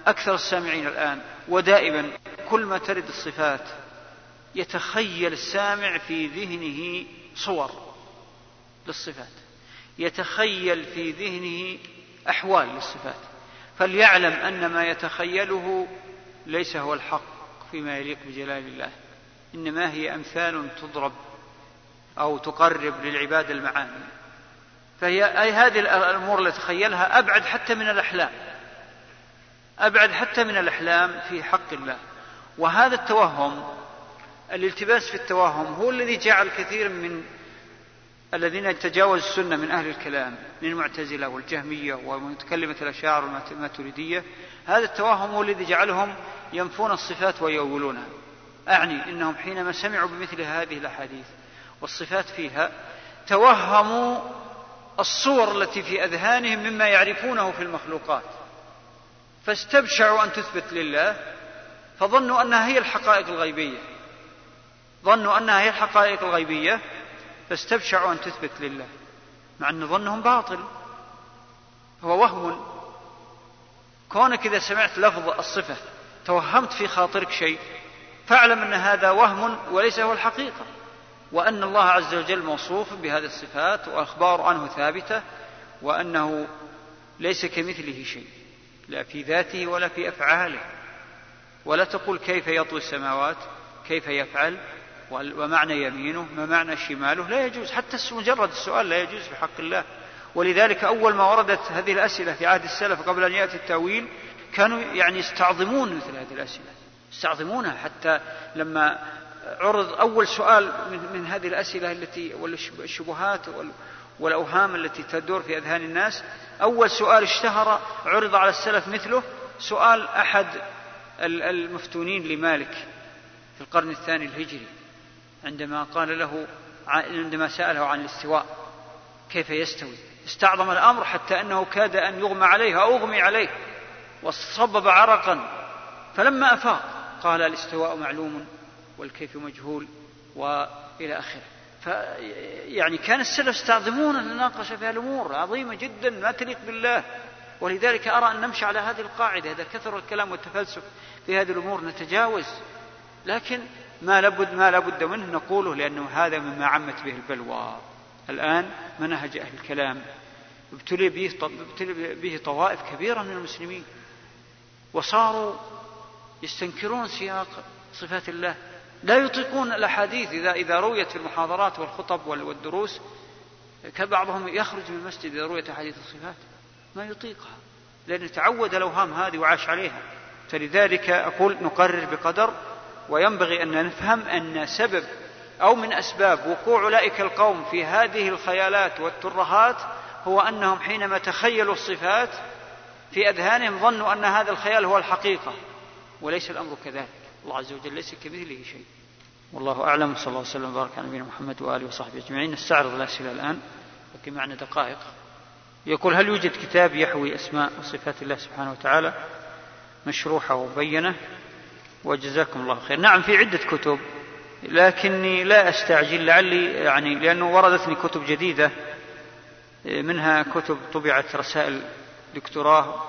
أكثر السامعين الآن ودائما كل ما ترد الصفات يتخيل السامع في ذهنه صور للصفات. يتخيل في ذهنه أحوال للصفات. فليعلم أن ما يتخيله ليس هو الحق فيما يليق بجلال الله. إنما هي أمثال تضرب أو تقرب للعباد المعاني. فهي أي هذه الأمور التي تخيلها أبعد حتى من الأحلام. أبعد حتى من الأحلام في حق الله. وهذا التوهم الالتباس في التوهم هو الذي جعل كثير من الذين تجاوزوا السنة من أهل الكلام من المعتزلة والجهمية ومتكلمة الأشاعر والماتريدية هذا التوهم هو الذي جعلهم ينفون الصفات ويؤولونها أعني أنهم حينما سمعوا بمثل هذه الأحاديث والصفات فيها توهموا الصور التي في أذهانهم مما يعرفونه في المخلوقات. فاستبشعوا أن تثبت لله فظنوا أنها هي الحقائق الغيبية. ظنوا أنها هي الحقائق الغيبية فاستبشعوا أن تثبت لله مع أن ظنهم باطل. هو وهم. كونك إذا سمعت لفظ الصفة توهمت في خاطرك شيء فاعلم أن هذا وهم وليس هو الحقيقة. وأن الله عز وجل موصوف بهذه الصفات وأخبار عنه ثابتة وأنه ليس كمثله شيء لا في ذاته ولا في أفعاله. ولا تقول كيف يطوي السماوات كيف يفعل ومعنى يمينه ما معنى شماله لا يجوز. حتى مجرد السؤال لا يجوز في حق الله. ولذلك أول ما وردت هذه الأسئلة في عهد السلف قبل أن يأتي التأويل كانوا يعني يستعظمون مثل هذه الأسئلة يستعظمونها حتى لما عرض أول سؤال من هذه الأسئلة التي والشبهات والأوهام التي تدور في أذهان الناس أول سؤال اشتهر عرض على السلف مثله سؤال أحد المفتونين لمالك في القرن الثاني الهجري. عندما قال له عندما سأله عن الاستواء كيف يستوي؟ استعظم الأمر حتى أنه كاد أن يغمى عليه أو أغمي عليه وصبب عرقا فلما أفاق قال الاستواء معلوم والكيف مجهول وإلى آخره. يعني كان السلف يستعظمون المناقشة في الأمور عظيمة جدا ما تليق بالله. ولذلك أرى أن نمشي على هذه القاعدة إذا كثر الكلام والتفلسف في هذه الأمور نتجاوز. لكن ما لابد ما لابد منه نقوله لأنه هذا مما عمت به البلوى. الآن منهج أهل الكلام ابتلي به ابتلي به طوائف كبيرة من المسلمين وصاروا يستنكرون سياق صفات الله. لا يطيقون الأحاديث إذا إذا رويت في المحاضرات والخطب والدروس كبعضهم يخرج من المسجد إذا رويت أحاديث الصفات. ما يطيقها لأنه تعود الأوهام هذه وعاش عليها. فلذلك أقول نقرر بقدر وينبغي أن نفهم أن سبب أو من أسباب وقوع أولئك القوم في هذه الخيالات والترهات هو أنهم حينما تخيلوا الصفات في أذهانهم ظنوا أن هذا الخيال هو الحقيقة وليس الأمر كذلك. الله عز وجل ليس كمثله شيء. والله أعلم صلى الله وسلم وبارك على نبينا محمد وآله وصحبه أجمعين. نستعرض الأسئلة الآن بقي معنا دقائق. يقول هل يوجد كتاب يحوي أسماء وصفات الله سبحانه وتعالى مشروحة ومبينة وجزاكم الله خير. نعم في عدة كتب لكني لا أستعجل لعلي يعني لأنه وردتني كتب جديدة منها كتب طبعت رسائل دكتوراه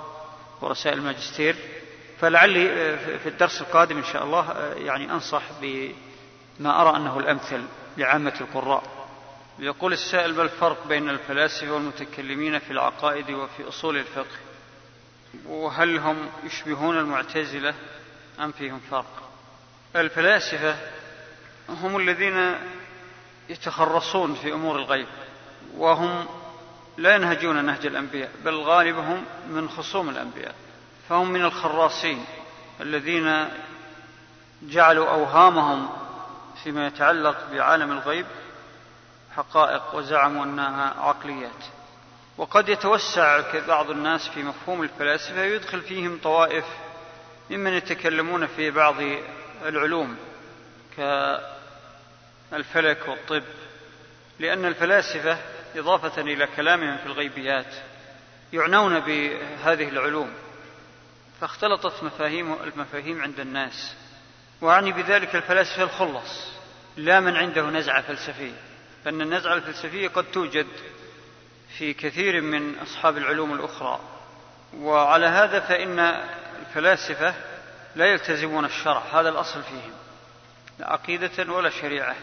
ورسائل ماجستير. فلعلي في الدرس القادم إن شاء الله يعني أنصح بما أرى أنه الأمثل لعامة القراء. يقول السائل ما الفرق بين الفلاسفة والمتكلمين في العقائد وفي أصول الفقه؟ وهل هم يشبهون المعتزلة؟ أم فيهم فرق؟ الفلاسفة هم الذين يتخرصون في أمور الغيب وهم لا ينهجون نهج الأنبياء بل غالبهم من خصوم الأنبياء فهم من الخراصين الذين جعلوا أوهامهم فيما يتعلق بعالم الغيب حقائق وزعموا أنها عقليات. وقد يتوسع بعض الناس في مفهوم الفلاسفة ويدخل فيهم طوائف ممن يتكلمون في بعض العلوم كالفلك والطب لأن الفلاسفة إضافة إلى كلامهم في الغيبيات يعنون بهذه العلوم فاختلطت مفاهيم المفاهيم عند الناس. وأعني بذلك الفلاسفة الخلص لا من عنده نزعة فلسفية فإن النزعة الفلسفية قد توجد في كثير من أصحاب العلوم الأخرى. وعلى هذا فإن الفلاسفة لا يلتزمون الشرع هذا الأصل فيهم لا عقيدة ولا شريعة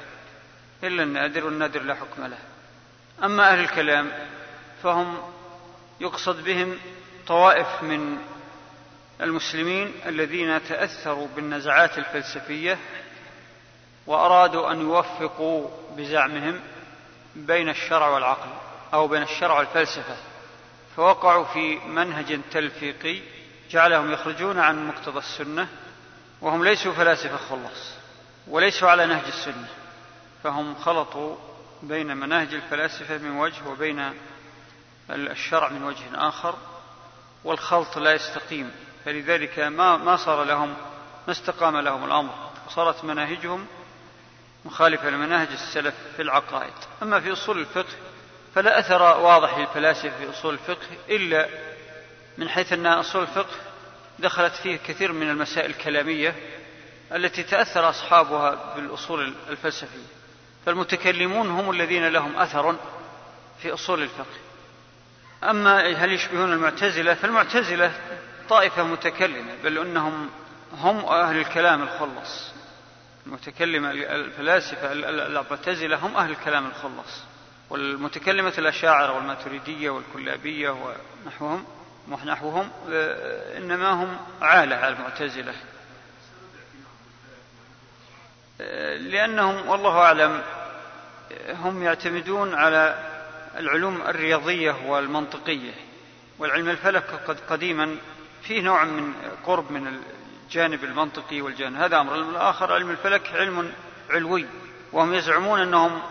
إلا النادر والنادر لا حكم له. أما أهل الكلام فهم يقصد بهم طوائف من المسلمين الذين تأثروا بالنزعات الفلسفية وأرادوا أن يوفقوا بزعمهم بين الشرع والعقل أو بين الشرع والفلسفة فوقعوا في منهج تلفيقي جعلهم يخرجون عن مقتضى السنة وهم ليسوا فلاسفة خلص وليسوا على نهج السنة فهم خلطوا بين مناهج الفلاسفة من وجه وبين الشرع من وجه آخر والخلط لا يستقيم. فلذلك ما ما صار لهم ما استقام لهم الأمر. وصارت مناهجهم مخالفة لمناهج السلف في العقائد. أما في أصول الفقه فلا أثر واضح للفلاسفة في أصول الفقه إلا من حيث أن أصول الفقه دخلت فيه كثير من المسائل الكلامية التي تأثر أصحابها بالأصول الفلسفية. فالمتكلمون هم الذين لهم أثر في أصول الفقه. أما هل يشبهون المعتزلة؟ فالمعتزلة طائفة متكلمة بل أنهم هم أهل الكلام الخلص. المتكلمة الفلاسفة المعتزلة هم أهل الكلام الخلص. والمتكلمة الأشاعرة والماتريدية والكلابية ونحوهم ونحوهم آه، إنما هم عالة على المعتزلة. آه، لأنهم والله أعلم هم يعتمدون على العلوم الرياضية والمنطقية والعلم الفلك قد قديما فيه نوع من قرب من الجانب المنطقي والجانب. هذا أمر. الآخر علم الفلك علم علوي وهم يزعمون أنهم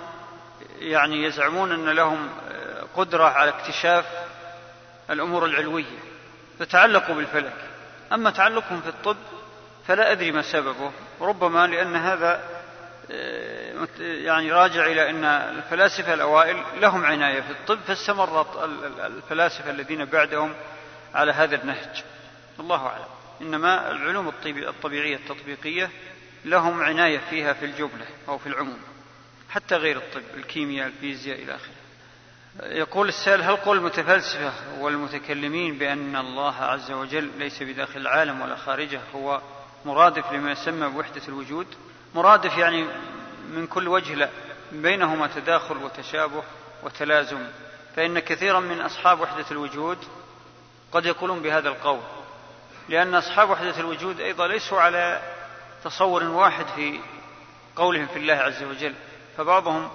يعني يزعمون أن لهم قدرة على اكتشاف الأمور العلوية فتعلقوا بالفلك. أما تعلقهم في الطب فلا أدري ما سببه ربما لأن هذا يعني راجع إلى أن الفلاسفة الأوائل لهم عناية في الطب فاستمرت الفلاسفة الذين بعدهم على هذا النهج. الله أعلم. إنما العلوم الطبيعية التطبيقية لهم عناية فيها في الجملة أو في العموم حتى غير الطب الكيمياء الفيزياء إلى آخره. يقول السائل هل قول المتفلسفة والمتكلمين بأن الله عز وجل ليس بداخل العالم ولا خارجه هو مرادف لما يسمى بوحدة الوجود؟ مرادف يعني من كل وجه لا بينهما تداخل وتشابه وتلازم. فإن كثيرا من أصحاب وحدة الوجود قد يقولون بهذا القول لأن أصحاب وحدة الوجود أيضا ليسوا على تصور واحد في قولهم في الله عز وجل فبعضهم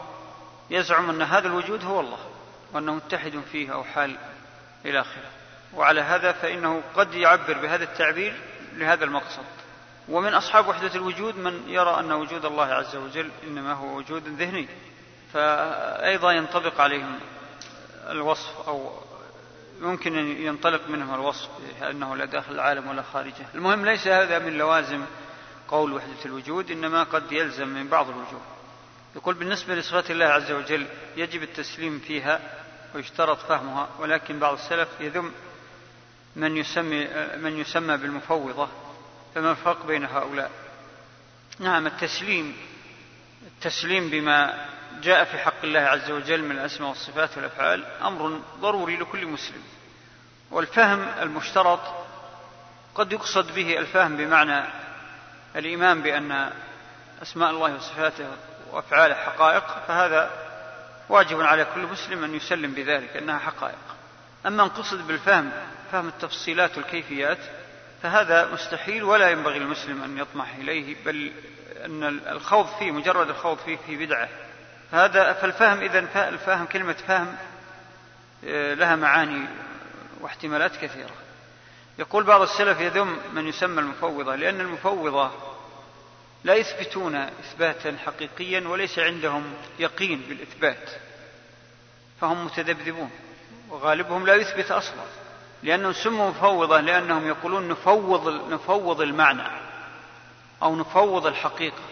يزعم أن هذا الوجود هو الله. وأنه متحد فيه أو حال إلى آخره. وعلى هذا فإنه قد يعبر بهذا التعبير لهذا المقصد. ومن أصحاب وحدة الوجود من يرى أن وجود الله عز وجل إنما هو وجود ذهني. فأيضا ينطبق عليهم الوصف أو يمكن أن ينطلق منهم الوصف أنه لا داخل العالم ولا خارجه. المهم ليس هذا من لوازم قول وحدة الوجود إنما قد يلزم من بعض الوجوه. يقول بالنسبة لصفات الله عز وجل يجب التسليم فيها ويشترط فهمها ولكن بعض السلف يذم من يسمي من يسمى بالمفوضة فما الفرق بين هؤلاء؟ نعم التسليم التسليم بما جاء في حق الله عز وجل من الأسماء والصفات والأفعال أمر ضروري لكل مسلم والفهم المشترط قد يقصد به الفهم بمعنى الإيمان بأن أسماء الله وصفاته وأفعاله حقائق فهذا واجب على كل مسلم أن يسلم بذلك أنها حقائق. أما نقصد بالفهم فهم التفصيلات والكيفيات فهذا مستحيل ولا ينبغي المسلم أن يطمح إليه بل أن الخوض فيه مجرد الخوض فيه في بدعة. هذا فالفهم إذا الفهم كلمة فهم آه، لها معاني واحتمالات كثيرة. يقول بعض السلف يذم من يسمى المفوضة لأن المفوضة لا يثبتون إثباتا حقيقيا وليس عندهم يقين بالإثبات. فهم متذبذبون. وغالبهم لا يثبت أصلا. لأنهم سموا مفوضة لأنهم يقولون نفوض نفوض المعنى. أو نفوض الحقيقة.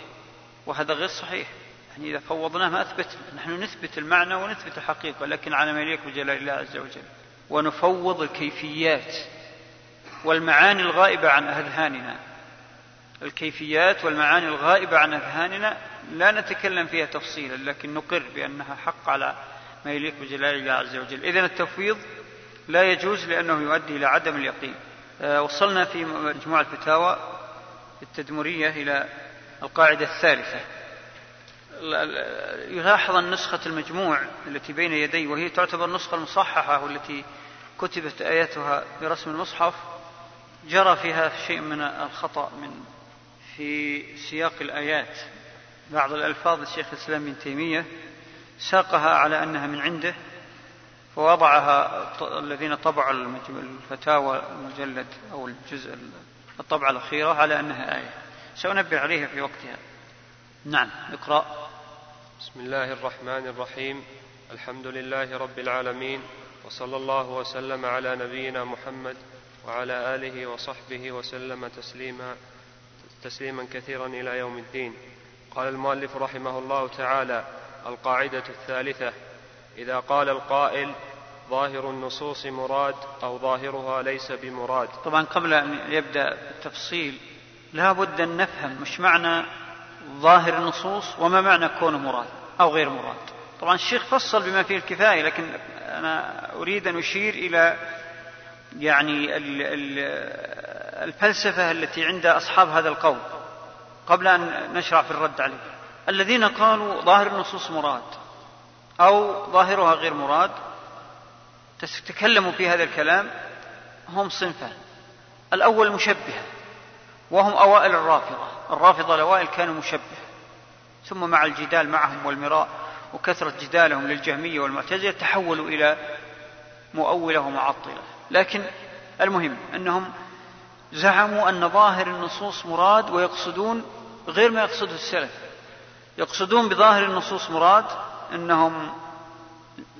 وهذا غير صحيح. يعني إذا فوضناه ما أثبت نحن نثبت المعنى ونثبت الحقيقة. لكن على ما يليق بجلال الله عز وجل. ونفوض الكيفيات. والمعاني الغائبة عن أذهاننا الكيفيات والمعاني الغائبة عن أذهاننا لا نتكلم فيها تفصيلا لكن نقر بأنها حق على ما يليق بجلال الله عز وجل. إذن التفويض لا يجوز لأنه يؤدي إلى عدم اليقين. آه، وصلنا في مجموع الفتاوى التدمرية إلى القاعدة الثالثة. يلاحظ أن نسخة المجموع التي بين يدي وهي تعتبر النسخة المصححة والتي كتبت آياتها برسم المصحف جرى فيها شيء من الخطأ من في سياق الآيات. بعض الألفاظ الشيخ الإسلام ابن تيمية ساقها على أنها من عنده فوضعها الذين طبعوا الفتاوى المجلد أو الجزء الطبعة الأخيرة على أنها آية. سأنبه عليها في وقتها. نعم اقرأ. بسم الله الرحمن الرحيم. الحمد لله رب العالمين وصلى الله وسلم على نبينا محمد وعلى آله وصحبه وسلم تسليما. تسليما كثيرا إلى يوم الدين. قال المؤلف رحمه الله تعالى القاعدة الثالثة إذا قال القائل ظاهر النصوص مراد أو ظاهرها ليس بمراد. طبعا قبل أن يبدأ التفصيل لا بد أن نفهم مش معنى ظاهر النصوص وما معنى كونه مراد أو غير مراد. طبعا الشيخ فصل بما فيه الكفاية لكن أنا أريد أن أشير إلى يعني الفلسفة التي عند أصحاب هذا القول قبل أن نشرع في الرد عليه. الذين قالوا ظاهر النصوص مراد أو ظاهرها غير مراد تكلموا في هذا الكلام هم صنفان الأول مشبهة وهم أوائل الرافضة. الرافضة الأوائل كانوا مشبهة. ثم مع الجدال معهم والمراء وكثرة جدالهم للجهمية والمعتزلة تحولوا إلى مؤولة ومعطلة. لكن المهم أنهم زعموا أن ظاهر النصوص مراد ويقصدون غير ما يقصده السلف. يقصدون بظاهر النصوص مراد أنهم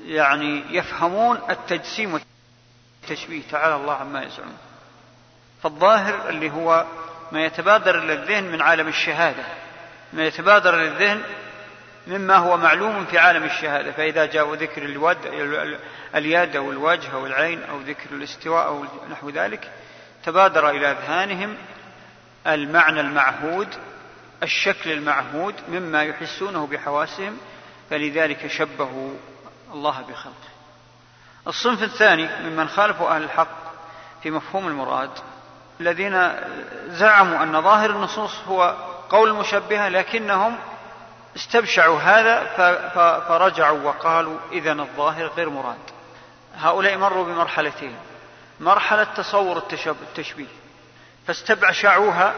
يعني يفهمون التجسيم والتشبيه. تعالى الله عما يزعمون. فالظاهر اللي هو ما يتبادر إلى الذهن من عالم الشهادة. ما يتبادر إلى الذهن مما هو معلوم في عالم الشهادة. فإذا جاء ذكر الود اليد أو الوجه أو العين أو ذكر الاستواء أو نحو ذلك تبادر إلى أذهانهم المعنى المعهود الشكل المعهود مما يحسونه بحواسهم فلذلك شبهوا الله بخلقه. الصنف الثاني ممن خالفوا أهل الحق في مفهوم المراد الذين زعموا أن ظاهر النصوص هو قول المشبهة لكنهم استبشعوا هذا فرجعوا وقالوا إذا الظاهر غير مراد. هؤلاء مروا بمرحلتين. مرحلة تصور التشبيه. فاستبشعوها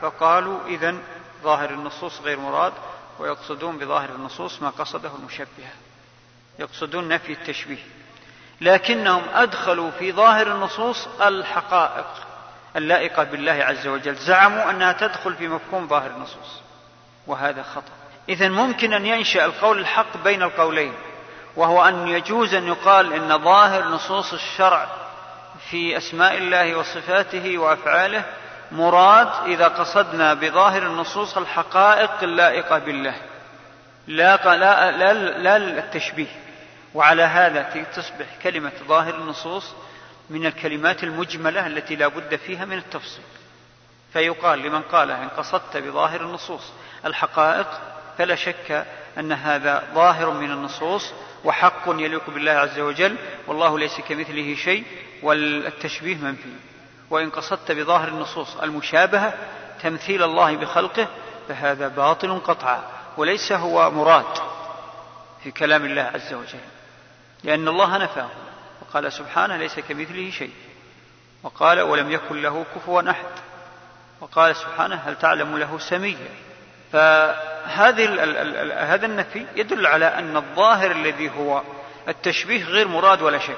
فقالوا إذا ظاهر النصوص غير مراد ويقصدون بظاهر النصوص ما قصده المشبهة يقصدون نفي التشبيه. لكنهم أدخلوا في ظاهر النصوص الحقائق اللائقة بالله عز وجل. زعموا أنها تدخل في مفهوم ظاهر النصوص. وهذا خطأ. إذا ممكن أن ينشأ القول الحق بين القولين وهو أن يجوز أن يقال أن ظاهر نصوص الشرع في أسماء الله وصفاته وأفعاله مراد إذا قصدنا بظاهر النصوص الحقائق اللائقة بالله. لا, لا, لا, لا التشبيه. وعلى هذا تصبح كلمة ظاهر النصوص من الكلمات المجملة التي لا بد فيها من التفصيل. فيقال لمن قالها إن قصدت بظاهر النصوص الحقائق فلا شك أن هذا ظاهر من النصوص وحق يليق بالله عز وجل. والله ليس كمثله شيء. والتشبيه منفي. وإن قصدت بظاهر النصوص المشابهة تمثيل الله بخلقه فهذا باطل قطعا وليس هو مراد في كلام الله عز وجل. لأن الله نفاه وقال سبحانه ليس كمثله شيء. وقال ولم يكن له كفوا أحد. وقال سبحانه هل تعلم له سميا؟ فهذه هذا النفي يدل على أن الظاهر الذي هو التشبيه غير مراد ولا شك.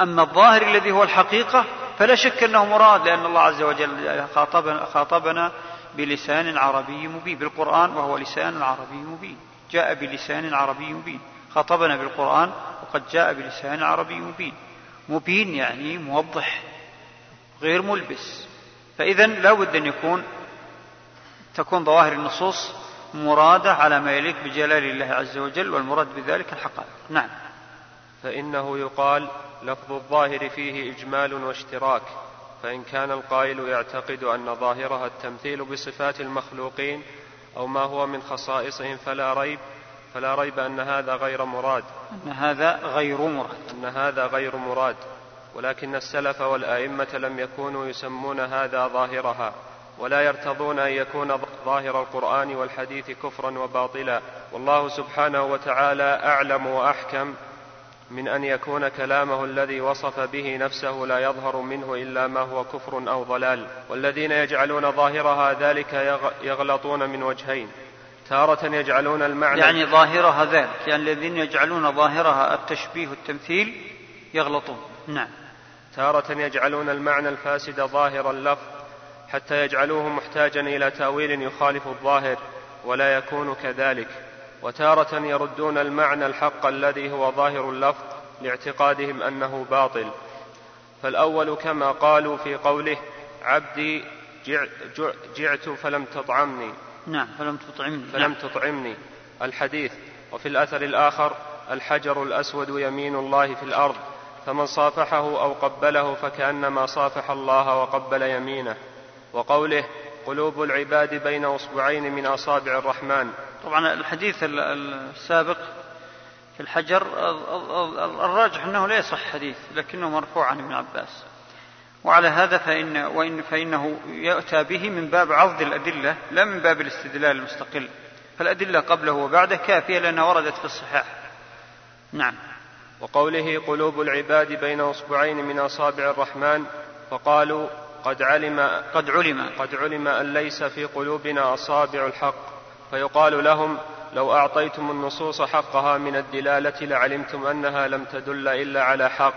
أما الظاهر الذي هو الحقيقة فلا شك أنه مراد لأن الله عز وجل خاطبنا, خاطبنا بلسان عربي مبين بالقرآن وهو لسان عربي مبين جاء بلسان عربي مبين. خاطبنا بالقرآن وقد جاء بلسان عربي مبين. مبين يعني موضح غير ملبس. فإذا لا بد أن يكون تكون ظواهر النصوص مرادة على ما يليق بجلال الله عز وجل والمراد بذلك الحقائق. نعم. فإنه يقال لفظ الظاهر فيه إجمال واشتراك فإن كان القائل يعتقد أن ظاهرها التمثيل بصفات المخلوقين أو ما هو من خصائصهم فلا ريب فلا ريب أن هذا غير مراد. أن هذا غير مراد. أن هذا غير مراد. ولكن السلف والأئمة لم يكونوا يسمون هذا ظاهرها ولا يرتضون أن يكون ظاهر القرآن والحديث كفرا وباطلا. والله سبحانه وتعالى أعلم وأحكم من أن يكون كلامه الذي وصف به نفسه لا يظهر منه إلا ما هو كفر أو ضلال. والذين يجعلون ظاهرها ذلك يغلطون من وجهين. تارة يجعلون المعنى يعني ظاهرها ذلك. يعني الذين يجعلون ظاهرها التشبيه والتمثيل يغلطون. نعم. تارة يجعلون المعنى الفاسد ظاهر اللفظ حتى يجعلوه محتاجا إلى تأويل يخالف الظاهر ولا يكون كذلك. وتارة يردون المعنى الحق الذي هو ظاهر اللفظ لاعتقادهم أنه باطل. فالأول كما قالوا في قوله عبدي جعت فلم تطعمني. نعم فلم تطعمني. فلم نعم. تطعمني. الحديث. وفي الأثر الآخر الحجر الأسود يمين الله في الأرض فمن صافحه أو قبله فكأنما صافح الله وقبل يمينه. وقوله قلوب العباد بين أصبعين من أصابع الرحمن. طبعا الحديث السابق في الحجر الراجح أنه لا يصح حديث لكنه مرفوع عن ابن عباس. وعلى هذا فإن وإن فإنه يؤتى به من باب عضد الأدلة لا من باب الاستدلال المستقل. فالأدلة قبله وبعده كافية لأنها وردت في الصحاح. نعم. وقوله قلوب العباد بين أصبعين من أصابع الرحمن فقالوا قد علم قد علم. قد علم أن ليس في قلوبنا أصابع الحق. فيقال لهم لو أعطيتم النصوص حقها من الدلالة لعلمتم أنها لم تدل إلا على حق.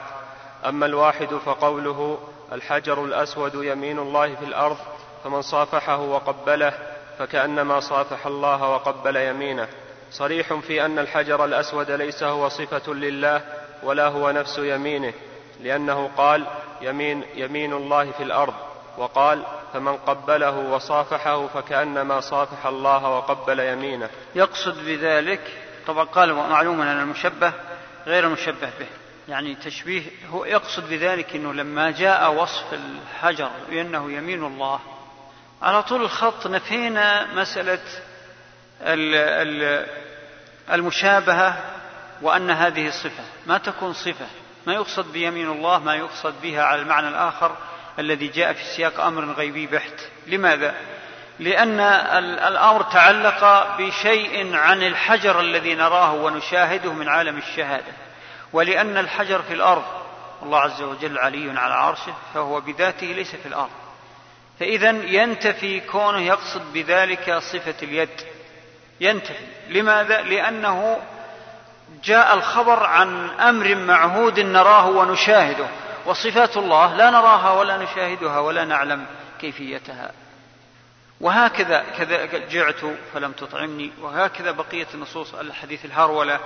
أما الواحد فقوله الحجر الأسود يمين الله في الأرض فمن صافحه وقبله فكأنما صافح الله وقبل يمينه. صريح في أن الحجر الأسود ليس هو صفة لله ولا هو نفس يمينه. لأنه قال يمين, يمين الله في الأرض وقال فمن قبله وصافحه فكأنما صافح الله وقبل يمينه. يقصد بذلك طبعا قال معلوم أن المشبه غير المشبه به يعني تشبيه هو يقصد بذلك أنه لما جاء وصف الحجر بأنه يمين الله على طول الخط نفينا مسألة المشابهة وأن هذه صفة ما تكون صفة. ما يقصد بيمين الله ما يقصد بها على المعنى الآخر الذي جاء في سياق أمر غيبي بحت. لماذا؟ لأن الأمر تعلق بشيء عن الحجر الذي نراه ونشاهده من عالم الشهادة. ولأن الحجر في الأرض الله عز وجل علي على عرشه فهو بذاته ليس في الأرض. فإذا ينتفي كونه يقصد بذلك صفة اليد. ينتفي. لماذا؟ لأنه جاء الخبر عن أمر معهود نراه ونشاهده وصفات الله لا نراها ولا نشاهدها ولا نعلم كيفيتها. وهكذا كذا جعت فلم تطعمني. وهكذا بقيه النصوص الحديث الهرولة.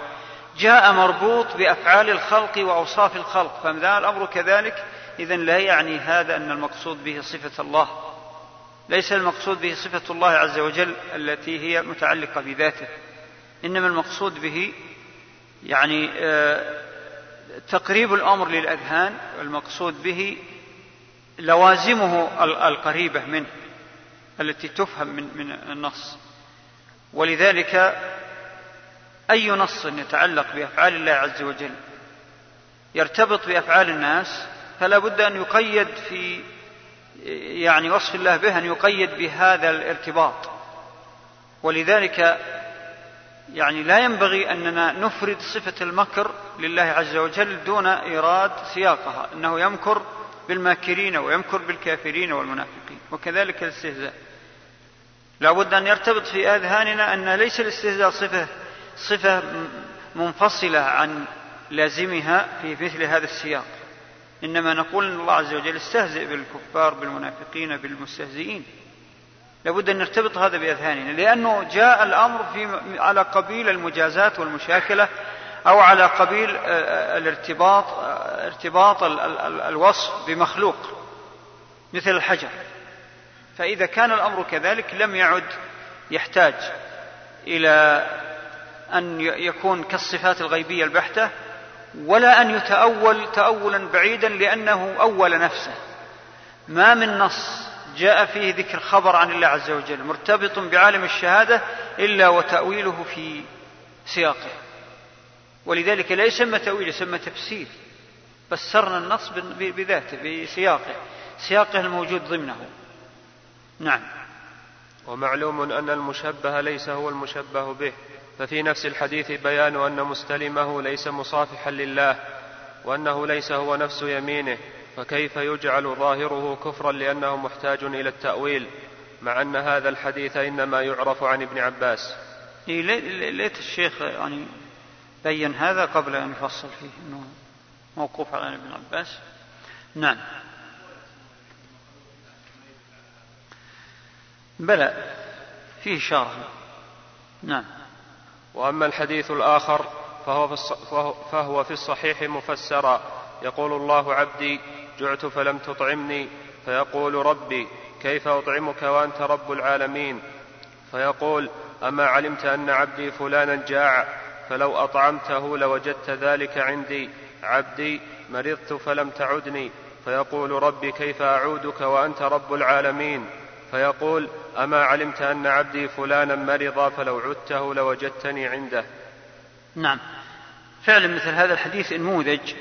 جاء مربوط بأفعال الخلق وأوصاف الخلق. فما الأمر كذلك. اذا لا يعني هذا أن المقصود به صفة الله. ليس المقصود به صفة الله عز وجل التي هي متعلقة بذاته. إنما المقصود به يعني آه، تقريب الأمر للأذهان المقصود به لوازمه القريبة منه التي تفهم من من النص. ولذلك أي نص يتعلق بأفعال الله عز وجل يرتبط بأفعال الناس فلا بد أن يقيد في يعني وصف الله به أن يقيد بهذا الارتباط. ولذلك يعني لا ينبغي أننا نفرد صفة المكر لله عز وجل دون إيراد سياقها إنه يمكر بالماكرين ويمكر بالكافرين والمنافقين وكذلك الاستهزاء. لا بد أن يرتبط في آذهاننا أن ليس الاستهزاء صفة صفة منفصلة عن لازمها في مثل هذا السياق. إنما نقول إن الله عز وجل استهزئ بالكفار بالمنافقين بالمستهزئين. لابد أن نرتبط هذا بأذهاننا لأنه جاء الأمر في على قبيل المجازات والمشاكلة أو على قبيل آه، آه، الارتباط آه، ارتباط الوصف بمخلوق مثل الحجر. فإذا كان الأمر كذلك لم يعد يحتاج إلى أن يكون كالصفات الغيبية البحتة ولا أن يتأول تأولا بعيدا لأنه أول نفسه. ما من نص جاء فيه ذكر خبر عن الله عز وجل مرتبط بعالم الشهادة إلا وتأويله في سياقه. ولذلك لا يسمى تأويل يسمى تفسير. فسرنا النص بذاته بسياقه. سياقه الموجود ضمنه. نعم. ومعلوم أن المشبه ليس هو المشبه به ففي نفس الحديث بيان أن مستلمه ليس مصافحا لله وأنه ليس هو نفس يمينه. فكيف يجعل ظاهره كفرا لأنه محتاج إلى التأويل؟ مع أن هذا الحديث إنما يعرف عن ابن عباس. ليت الشيخ يعني بين هذا قبل أن يفصل فيه أنه موقوف على ابن عباس. نعم. بلى فيه إشارة. نعم. وأما الحديث الآخر فهو في, فهو في الصحيح مفسرا. يقول الله عبدي جعت فلم تطعمني. فيقول ربي كيف أطعمك وأنت رب العالمين؟ فيقول أما علمت أن عبدي فلانا جاع فلو أطعمته لوجدت ذلك عندي. عبدي مرضت فلم تعدني. فيقول ربي كيف أعودك وأنت رب العالمين؟ فيقول أما علمت أن عبدي فلانا مرض فلو عدته لوجدتني عنده. نعم. فعلا مثل هذا الحديث نموذج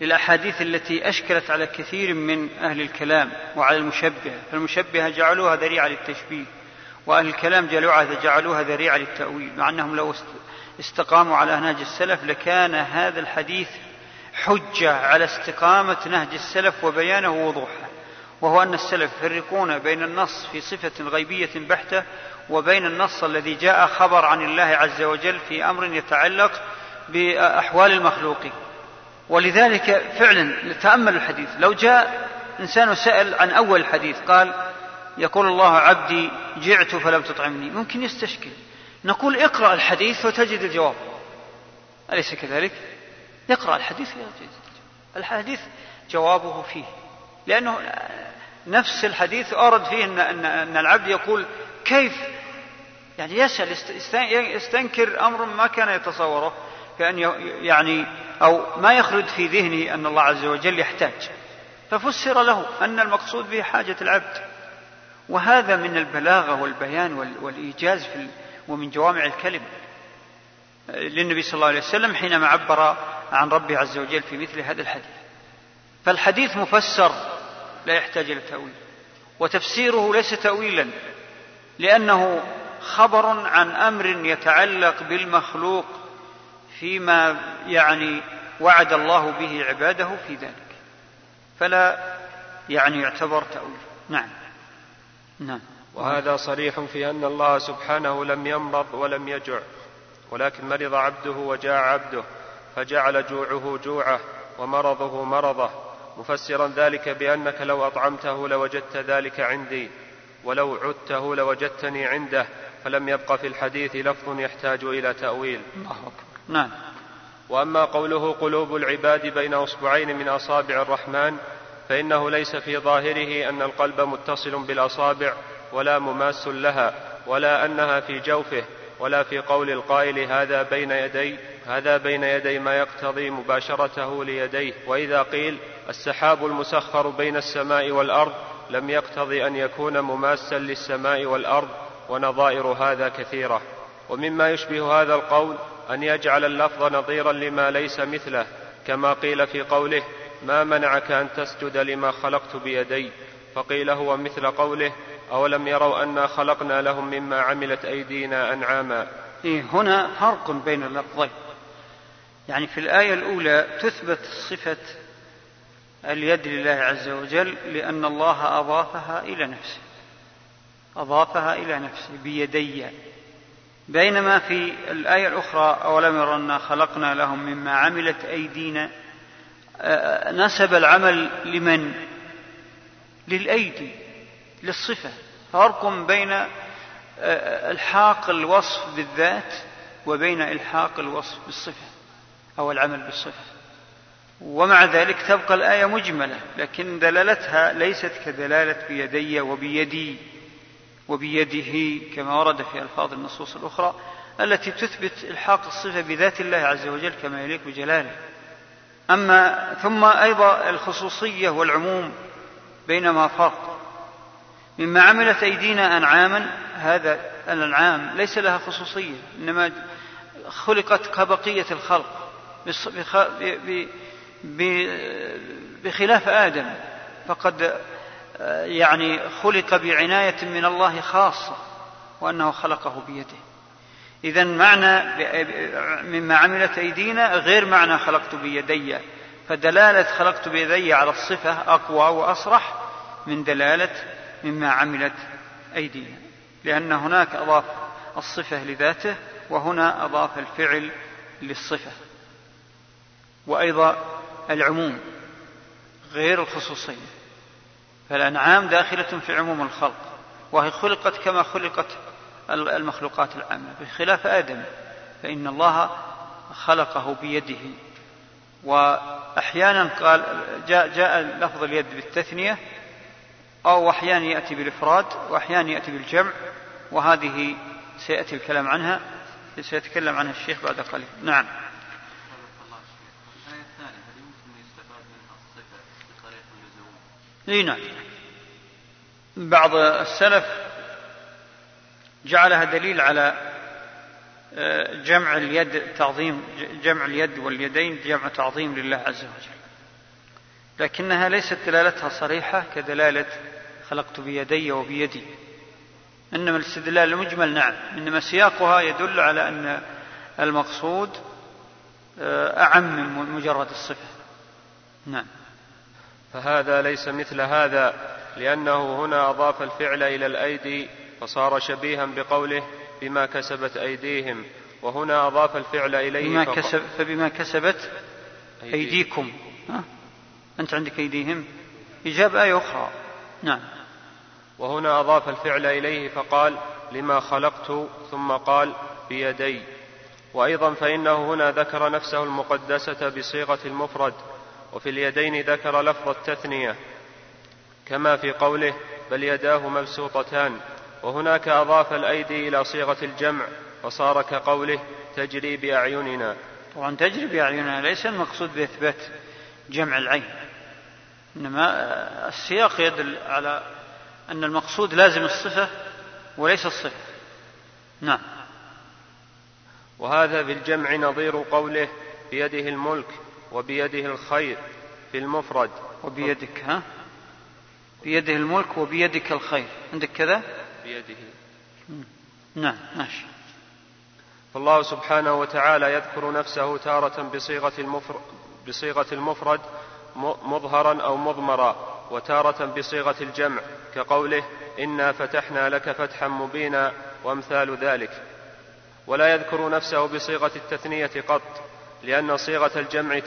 للأحاديث التي أشكلت على كثير من أهل الكلام وعلى المشبهة فالمشبهة جعلوها ذريعة للتشبيه وأهل الكلام جعلوها ذريعة للتأويل مع أنهم لو استقاموا على نهج السلف لكان هذا الحديث حجة على استقامة نهج السلف وبيانه ووضوحه وهو أن السلف يفرقون بين النص في صفة غيبية بحتة وبين النص الذي جاء خبر عن الله عز وجل في أمر يتعلق بأحوال المخلوقين. ولذلك فعلا تأمل الحديث. لو جاء إنسان سأل عن أول الحديث قال يقول الله عبدي جعت فلم تطعمني. ممكن يستشكل. نقول اقرأ الحديث وتجد الجواب. أليس كذلك؟ اقرأ الحديث الحديث جوابه فيه. لأنه نفس الحديث أورد فيه أن, أن, أن العبد يقول كيف؟ يعني يسأل يستنكر أمر ما كان يتصوره. كأن يعني أو ما يخرج في ذهنه أن الله عز وجل يحتاج. ففسر له أن المقصود به حاجة العبد. وهذا من البلاغة والبيان والإيجاز في ومن جوامع الكلم للنبي صلى الله عليه وسلم حينما عبر عن ربه عز وجل في مثل هذا الحديث. فالحديث مفسر لا يحتاج إلى تأويل. وتفسيره ليس تاويلا لأنه خبر عن أمر يتعلق بالمخلوق فيما يعني وعد الله به عباده في ذلك. فلا يعني يعتبر تأويل. نعم. نعم. وهذا صريح في أن الله سبحانه لم يمرض ولم يجع ولكن مرض عبده وجاع عبده فجعل جوعه جوعه ومرضه مرضه. مفسرا ذلك بأنك لو أطعمته لوجدت ذلك عندي ولو عدته لوجدتني عنده فلم يبق في الحديث لفظ يحتاج إلى تأويل. الله أكبر. نعم. وأما قوله قلوب العباد بين أصبعين من أصابع الرحمن فإنه ليس في ظاهره أن القلب متصل بالأصابع ولا مماس لها ولا أنها في جوفه ولا في قول القائل هذا بين يدي هذا بين يدي ما يقتضي مباشرته ليديه. وإذا قيل السحاب المسخر بين السماء والأرض لم يقتضي أن يكون مماسا للسماء والأرض ونظائر هذا كثيرة. ومما يشبه هذا القول أن يجعل اللفظ نظيرا لما ليس مثله كما قيل في قوله ما منعك أن تسجد لما خلقت بيدي؟ فقيل هو مثل قوله أولم يروا أنا خلقنا لهم مما عملت أيدينا أنعاما؟ إيه هنا فرق بين اللفظين. يعني في الآية الأولى تثبت صفة اليد لله عز وجل لأن الله أضافها إلى نفسه. أضافها إلى نفسه بيدي. بينما في الآية الأخرى أولم يرنا خلقنا لهم مما عملت أيدينا آه، نسب العمل لمن؟ للأيدي للصفة. فرق بين آه، إلحاق الوصف بالذات وبين إلحاق الوصف بالصفة أو العمل بالصفة. ومع ذلك تبقى الآية مجملة لكن دلالتها ليست كدلالة بيدي وبيدي. وبيده كما ورد في ألفاظ النصوص الأخرى التي تثبت إلحاق الصفة بذات الله عز وجل كما يليق بجلاله. أما ثم أيضا الخصوصية والعموم بينما فرق. مما عملت أيدينا أنعاما هذا الأنعام ليس لها خصوصية إنما خلقت كبقية الخلق بخلاف آدم. فقد يعني خلق بعناية من الله خاصة وأنه خلقه بيده. إذا معنى مما عملت أيدينا غير معنى خلقت بيدي. فدلالة خلقت بيدي على الصفة أقوى وأصرح من دلالة مما عملت أيدينا. لأن هناك أضاف الصفة لذاته وهنا أضاف الفعل للصفة. وأيضا العموم غير الخصوصية. فالأنعام داخلة في عموم الخلق وهي خلقت كما خلقت المخلوقات العامة بخلاف آدم فإن الله خلقه بيده. وأحيانا قال جاء, جاء لفظ اليد بالتثنية أو أحيانا يأتي بالإفراد وأحيانا يأتي بالجمع وهذه سيأتي الكلام عنها سيتكلم عنها الشيخ بعد قليل. نعم. إي نعم. بعض السلف جعلها دليل على آه، جمع اليد تعظيم جمع اليد واليدين جمع تعظيم لله عز وجل. لكنها ليست دلالتها صريحة كدلالة خلقت بيدي وبيدي. إنما الاستدلال المجمل نعم إنما سياقها يدل على أن المقصود آه، أعم من مجرد الصفة. نعم. فهذا ليس مثل هذا. لأنه هنا أضاف الفعل إلى الأيدي فصار شبيها بقوله بما كسبت أيديهم وهنا أضاف الفعل إليه بما كسب فبما كسبت أيديكم. ها؟ أنت عندك أيديهم؟ إجاب آية أخرى. نعم. وهنا أضاف الفعل إليه فقال لما خلقت ثم قال بيدي. وأيضا فإنه هنا ذكر نفسه المقدسة بصيغة المفرد وفي اليدين ذكر لفظ التثنية. كما في قوله بل يداه مبسوطتان وهناك أضاف الأيدي إلى صيغة الجمع فصار كقوله تجري بأعيننا. طبعا تجري بأعيننا ليس المقصود بإثبات جمع العين إنما السياق يدل على أن المقصود لازم الصفة وليس الصفة. نعم. وهذا بالجمع نظير قوله بيده الملك وبيده الخير في المفرد. وبيدك ها؟ بيده الملك وبيدك الخير. عندك كذا؟ بيده. نعم ماشي. فالله سبحانه وتعالى يذكر نفسه تارة بصيغة المفرد, بصيغة المفرد مظهرا أو مضمرا وتارة بصيغة الجمع كقوله إنا فتحنا لك فتحا مبينا وأمثال ذلك. ولا يذكر نفسه بصيغة التثنية قط لأن صيغة الجمع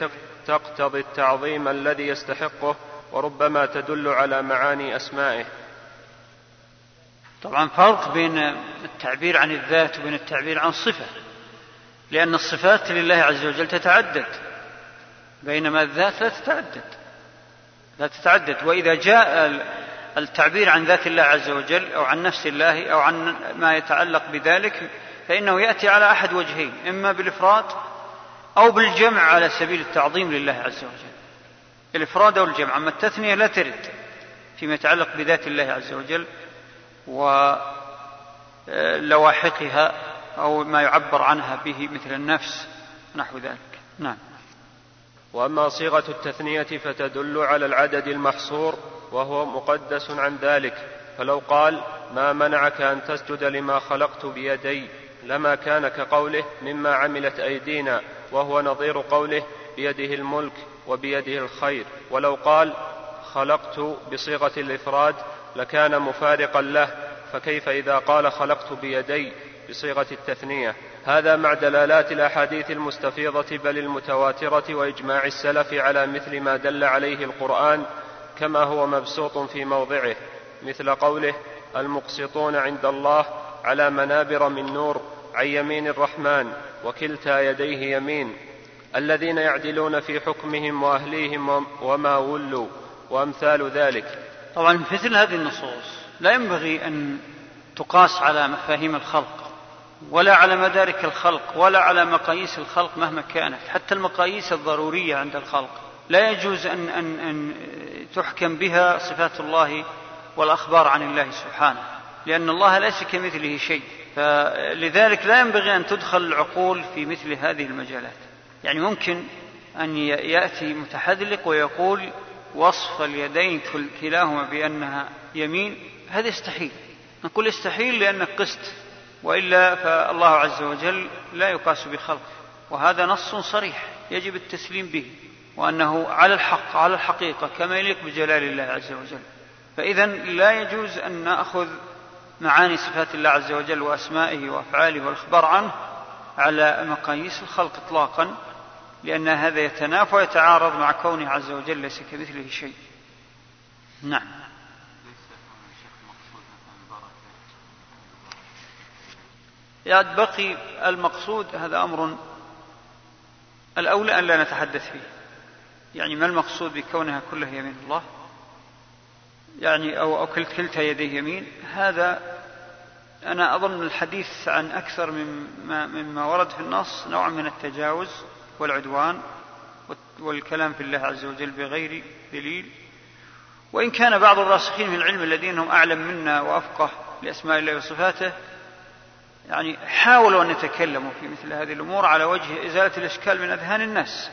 تقتضي التعظيم الذي يستحقه وربما تدل على معاني أسمائه. طبعا فرق بين التعبير عن الذات وبين التعبير عن الصفة لأن الصفات لله عز وجل تتعدد بينما الذات لا تتعدد لا تتعدد. وإذا جاء التعبير عن ذات الله عز وجل أو عن نفس الله أو عن ما يتعلق بذلك فإنه يأتي على أحد وجهين إما بالإفراد أو بالجمع على سبيل التعظيم لله عز وجل. الإفراد أو الجمع أما التثنية لا ترد فيما يتعلق بذات الله عز وجل ولواحقها أو ما يعبر عنها به مثل النفس نحو ذلك. نعم. وأما صيغة التثنية فتدل على العدد المحصور وهو مقدس عن ذلك فلو قال ما منعك أن تسجد لما خلقت بيدي؟ لما كان كقوله مما عملت أيدينا وهو نظير قوله بيده الملك وبيده الخير. ولو قال خلقت بصيغة الإفراد لكان مفارقا له فكيف إذا قال خلقت بيدي بصيغة التثنية؟ هذا مع دلالات الأحاديث المستفيضة بل المتواترة وإجماع السلف على مثل ما دل عليه القرآن كما هو مبسوط في موضعه مثل قوله المقسطون عند الله على منابر من نور عن يمين الرحمن وكلتا يديه يمين. الذين يعدلون في حكمهم وأهليهم وما ولوا وأمثال ذلك. طبعا مثل هذه النصوص لا ينبغي أن تقاس على مفاهيم الخلق ولا على مدارك الخلق ولا على مقاييس الخلق مهما كانت. حتى المقاييس الضرورية عند الخلق. لا يجوز ان ان أن تحكم بها صفات الله والأخبار عن الله سبحانه لأن الله ليس كمثله شيء. فلذلك لا ينبغي أن تدخل العقول في مثل هذه المجالات. يعني ممكن أن يأتي متحذلق ويقول وصف اليدين كلاهما بأنها يمين هذا يستحيل. نقول يستحيل لانك قست وإلا فالله عز وجل لا يقاس بخلقه وهذا نص صريح يجب التسليم به وأنه على الحق على الحقيقة كما يليق بجلال الله عز وجل. فإذا لا يجوز أن نأخذ معاني صفات الله عز وجل وأسمائه وأفعاله والإخبار عنه على مقاييس الخلق إطلاقا. لأن هذا يتنافى ويتعارض مع كونه عز وجل ليس كمثله شيء. نعم. يعني بقي المقصود هذا أمر الأولى أن لا نتحدث فيه. يعني ما المقصود بكونها كلها يمين الله؟ يعني أو, أو كلتا يديه يمين؟ هذا أنا أظن الحديث عن أكثر مما, مما ورد في النص نوع من التجاوز والعدوان والكلام في الله عز وجل بغير دليل. وإن كان بعض الراسخين في العلم الذين هم أعلم منا وأفقه لأسماء الله وصفاته يعني حاولوا أن يتكلموا في مثل هذه الأمور على وجه إزالة الإشكال من أذهان الناس.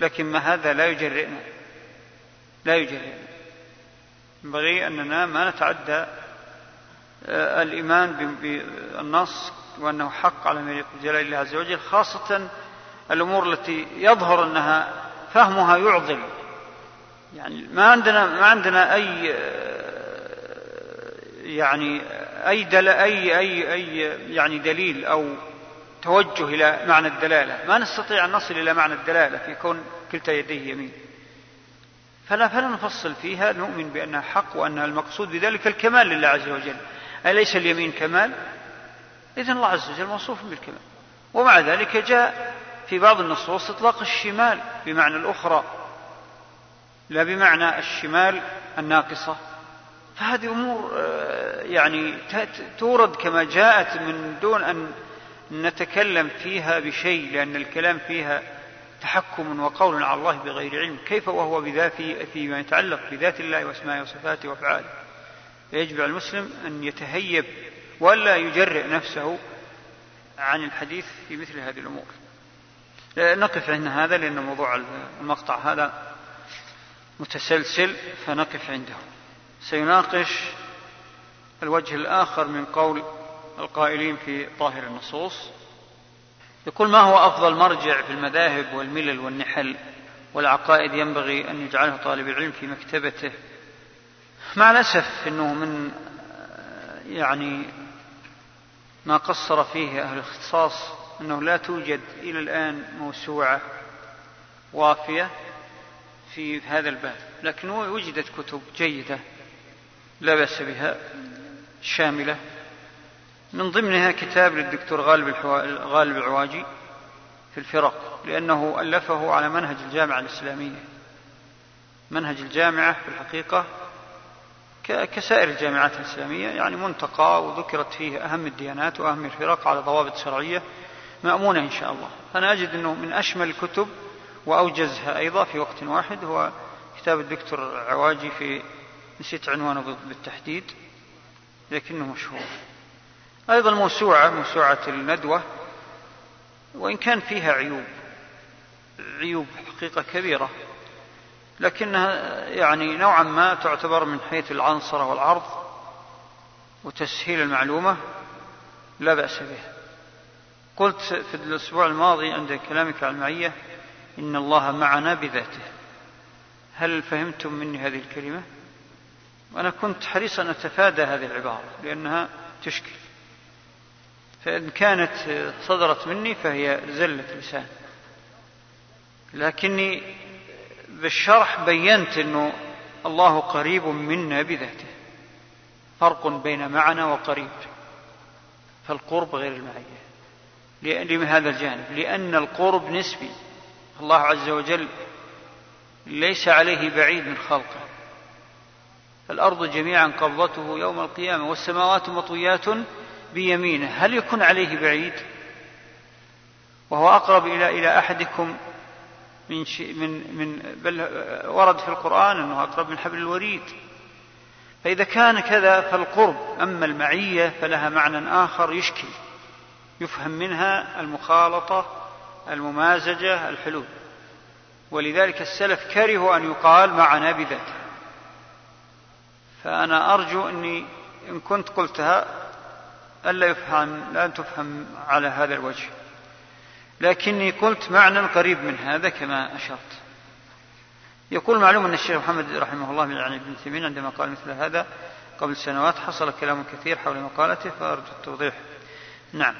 لكن ما هذا لا يجرئنا. لا يجرئنا. ينبغي أننا ما نتعدى آه، الإيمان بالنص وأنه حق على ما جلال الله عز وجل خاصة الأمور التي يظهر أنها فهمها يعضل يعني ما عندنا ما عندنا أي يعني أي دل أي أي أي يعني دليل أو توجه إلى معنى الدلالة. ما نستطيع أن نصل إلى معنى الدلالة في كون كلتا يديه يمين. فلا فلا نفصل فيها. نؤمن بأنها حق وأن المقصود بذلك الكمال لله عز وجل. أليس اليمين كمال؟ إذن الله عز وجل موصوف بالكمال. ومع ذلك جاء في بعض النصوص إطلاق الشمال بمعنى الأخرى لا بمعنى الشمال الناقصة. فهذه أمور آه، يعني تورد كما جاءت من دون أن نتكلم فيها بشيء لأن الكلام فيها تحكم وقول على الله بغير علم. كيف وهو بذات فيما يتعلق بذات الله وأسمائه وصفاته وأفعاله؟ فيجب على المسلم أن يتهيب ولا يجرئ نفسه عن الحديث في مثل هذه الأمور. نقف عند هذا لأن موضوع المقطع هذا متسلسل فنقف عنده. سيناقش الوجه الآخر من قول القائلين في ظاهر النصوص. يقول ما هو أفضل مرجع في المذاهب والملل والنحل والعقائد ينبغي أن يجعله طالب العلم في مكتبته؟ مع الأسف أنه من يعني ما قصر فيه أهل الاختصاص أنه لا توجد إلى الآن موسوعة وافية في هذا الباب لكن وجدت كتب جيدة لا بأس بها شاملة. من ضمنها كتاب للدكتور غالب غالب العواجي في الفرق لأنه ألفه على منهج الجامعة الإسلامية. منهج الجامعة في الحقيقة كسائر الجامعات الإسلامية يعني منتقى وذكرت فيه أهم الديانات وأهم الفرق على ضوابط شرعية مأمونة إن شاء الله. فأنا أجد أنه من أشمل الكتب وأوجزها. أيضا في وقت واحد هو كتاب الدكتور عواجي في نسيت عنوانه بالتحديد لكنه مشهور. أيضا موسوعة موسوعة الندوة وإن كان فيها عيوب عيوب حقيقة كبيرة لكنها يعني نوعا ما تعتبر من حيث العنصرة والعرض وتسهيل المعلومة لا بأس به قلت في الأسبوع الماضي عند كلامك عن المعية إن الله معنا بذاته. هل فهمتم مني هذه الكلمة؟ وأنا كنت حريصا أن أتفادى هذه العبارة لأنها تشكل. فإن كانت صدرت مني فهي زلة لسان. لكني بالشرح بينت أنه الله قريب منا بذاته. فرق بين معنى وقريب. فالقرب غير المعية لهذا الجانب. لأن القرب نسبي. الله عز وجل ليس عليه بعيد من خلقه. الأرض جميعا قبضته يوم القيامة والسماوات مطويات بيمينه. هل يكون عليه بعيد؟ وهو أقرب إلى إلى أحدكم من من من بل ورد في القرآن أنه أقرب من حبل الوريد. فإذا كان كذا فالقرب أما المعية فلها معنى آخر يشكل يفهم منها المخالطة الممازجة الحلول. ولذلك السلف كرهوا أن يقال معنا بذاته فأنا أرجو أني إن كنت قلتها ألا يفهم لا تفهم على هذا الوجه. لكني قلت معنى قريب من هذا كما أشرت. يقول معلوم أن الشيخ محمد رحمه الله يعني ابن تيمية عندما قال مثل هذا قبل سنوات حصل كلام كثير حول مقالته فأرجو التوضيح. نعم.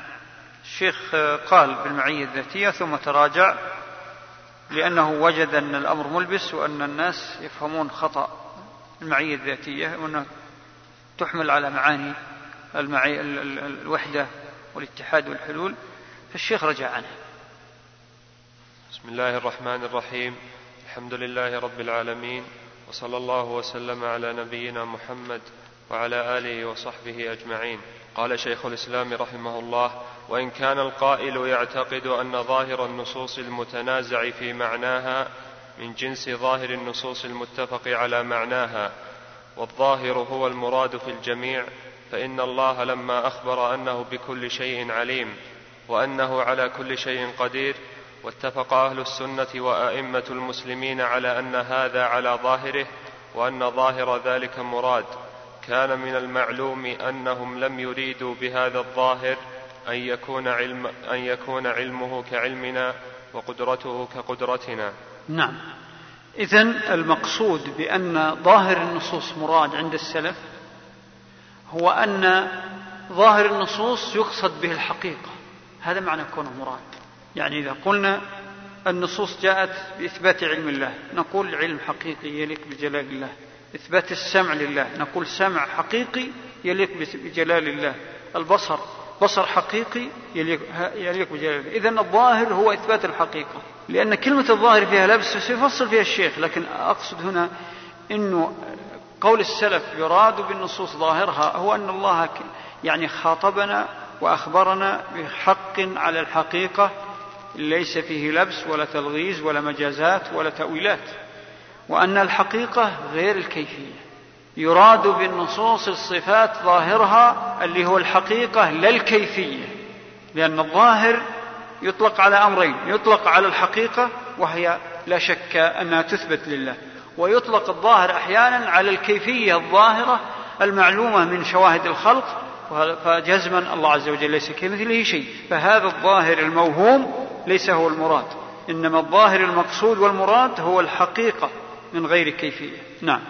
الشيخ قال بالمعية الذاتية ثم تراجع لأنه وجد أن الأمر ملبس وأن الناس يفهمون خطأ المعية الذاتية وأنها تحمل على معاني المعي الوحدة والاتحاد والحلول. فالشيخ رجع عنه بسم الله الرحمن الرحيم. الحمد لله رب العالمين وصلى الله وسلم على نبينا محمد وعلى آله وصحبه أجمعين. قال شيخ الإسلام رحمه الله وإن كان القائل يعتقد أن ظاهر النصوص المتنازع في معناها من جنس ظاهر النصوص المتفق على معناها والظاهر هو المراد في الجميع فإن الله لما أخبر أنه بكل شيء عليم وأنه على كل شيء قدير واتفق أهل السنة وأئمة المسلمين على أن هذا على ظاهره وأن ظاهر ذلك مراد كان من المعلوم أنهم لم يريدوا بهذا الظاهر أن يكون علم أن يكون علمه كعلمنا وقدرته كقدرتنا. نعم. اذا المقصود بأن ظاهر النصوص مراد عند السلف هو أن ظاهر النصوص يقصد به الحقيقة هذا معنى كونه مراد يعني إذا قلنا النصوص جاءت بإثبات علم الله نقول علم حقيقي يليق بجلال الله إثبات السمع لله. نقول سمع حقيقي يليق بجلال الله. البصر بصر حقيقي يليق, بجلال الله. إذا الظاهر هو إثبات الحقيقة. لأن كلمة الظاهر فيها لبس سيفصل فيها الشيخ لكن أقصد هنا أنه قول السلف يراد بالنصوص ظاهرها هو أن الله يعني خاطبنا وأخبرنا بحق على الحقيقة. ليس فيه لبس ولا تلغيز ولا مجازات ولا تأويلات. وأن الحقيقة غير الكيفية. يراد بالنصوص الصفات ظاهرها اللي هو الحقيقة لا الكيفية. لأن الظاهر يطلق على أمرين. يطلق على الحقيقة وهي لا شك أنها تثبت لله. ويطلق الظاهر أحيانا على الكيفية الظاهرة المعلومة من شواهد الخلق. فجزما الله عز وجل ليس كمثله شيء. فهذا الظاهر الموهوم ليس هو المراد. إنما الظاهر المقصود والمراد هو الحقيقة. من غير كيفية. نعم.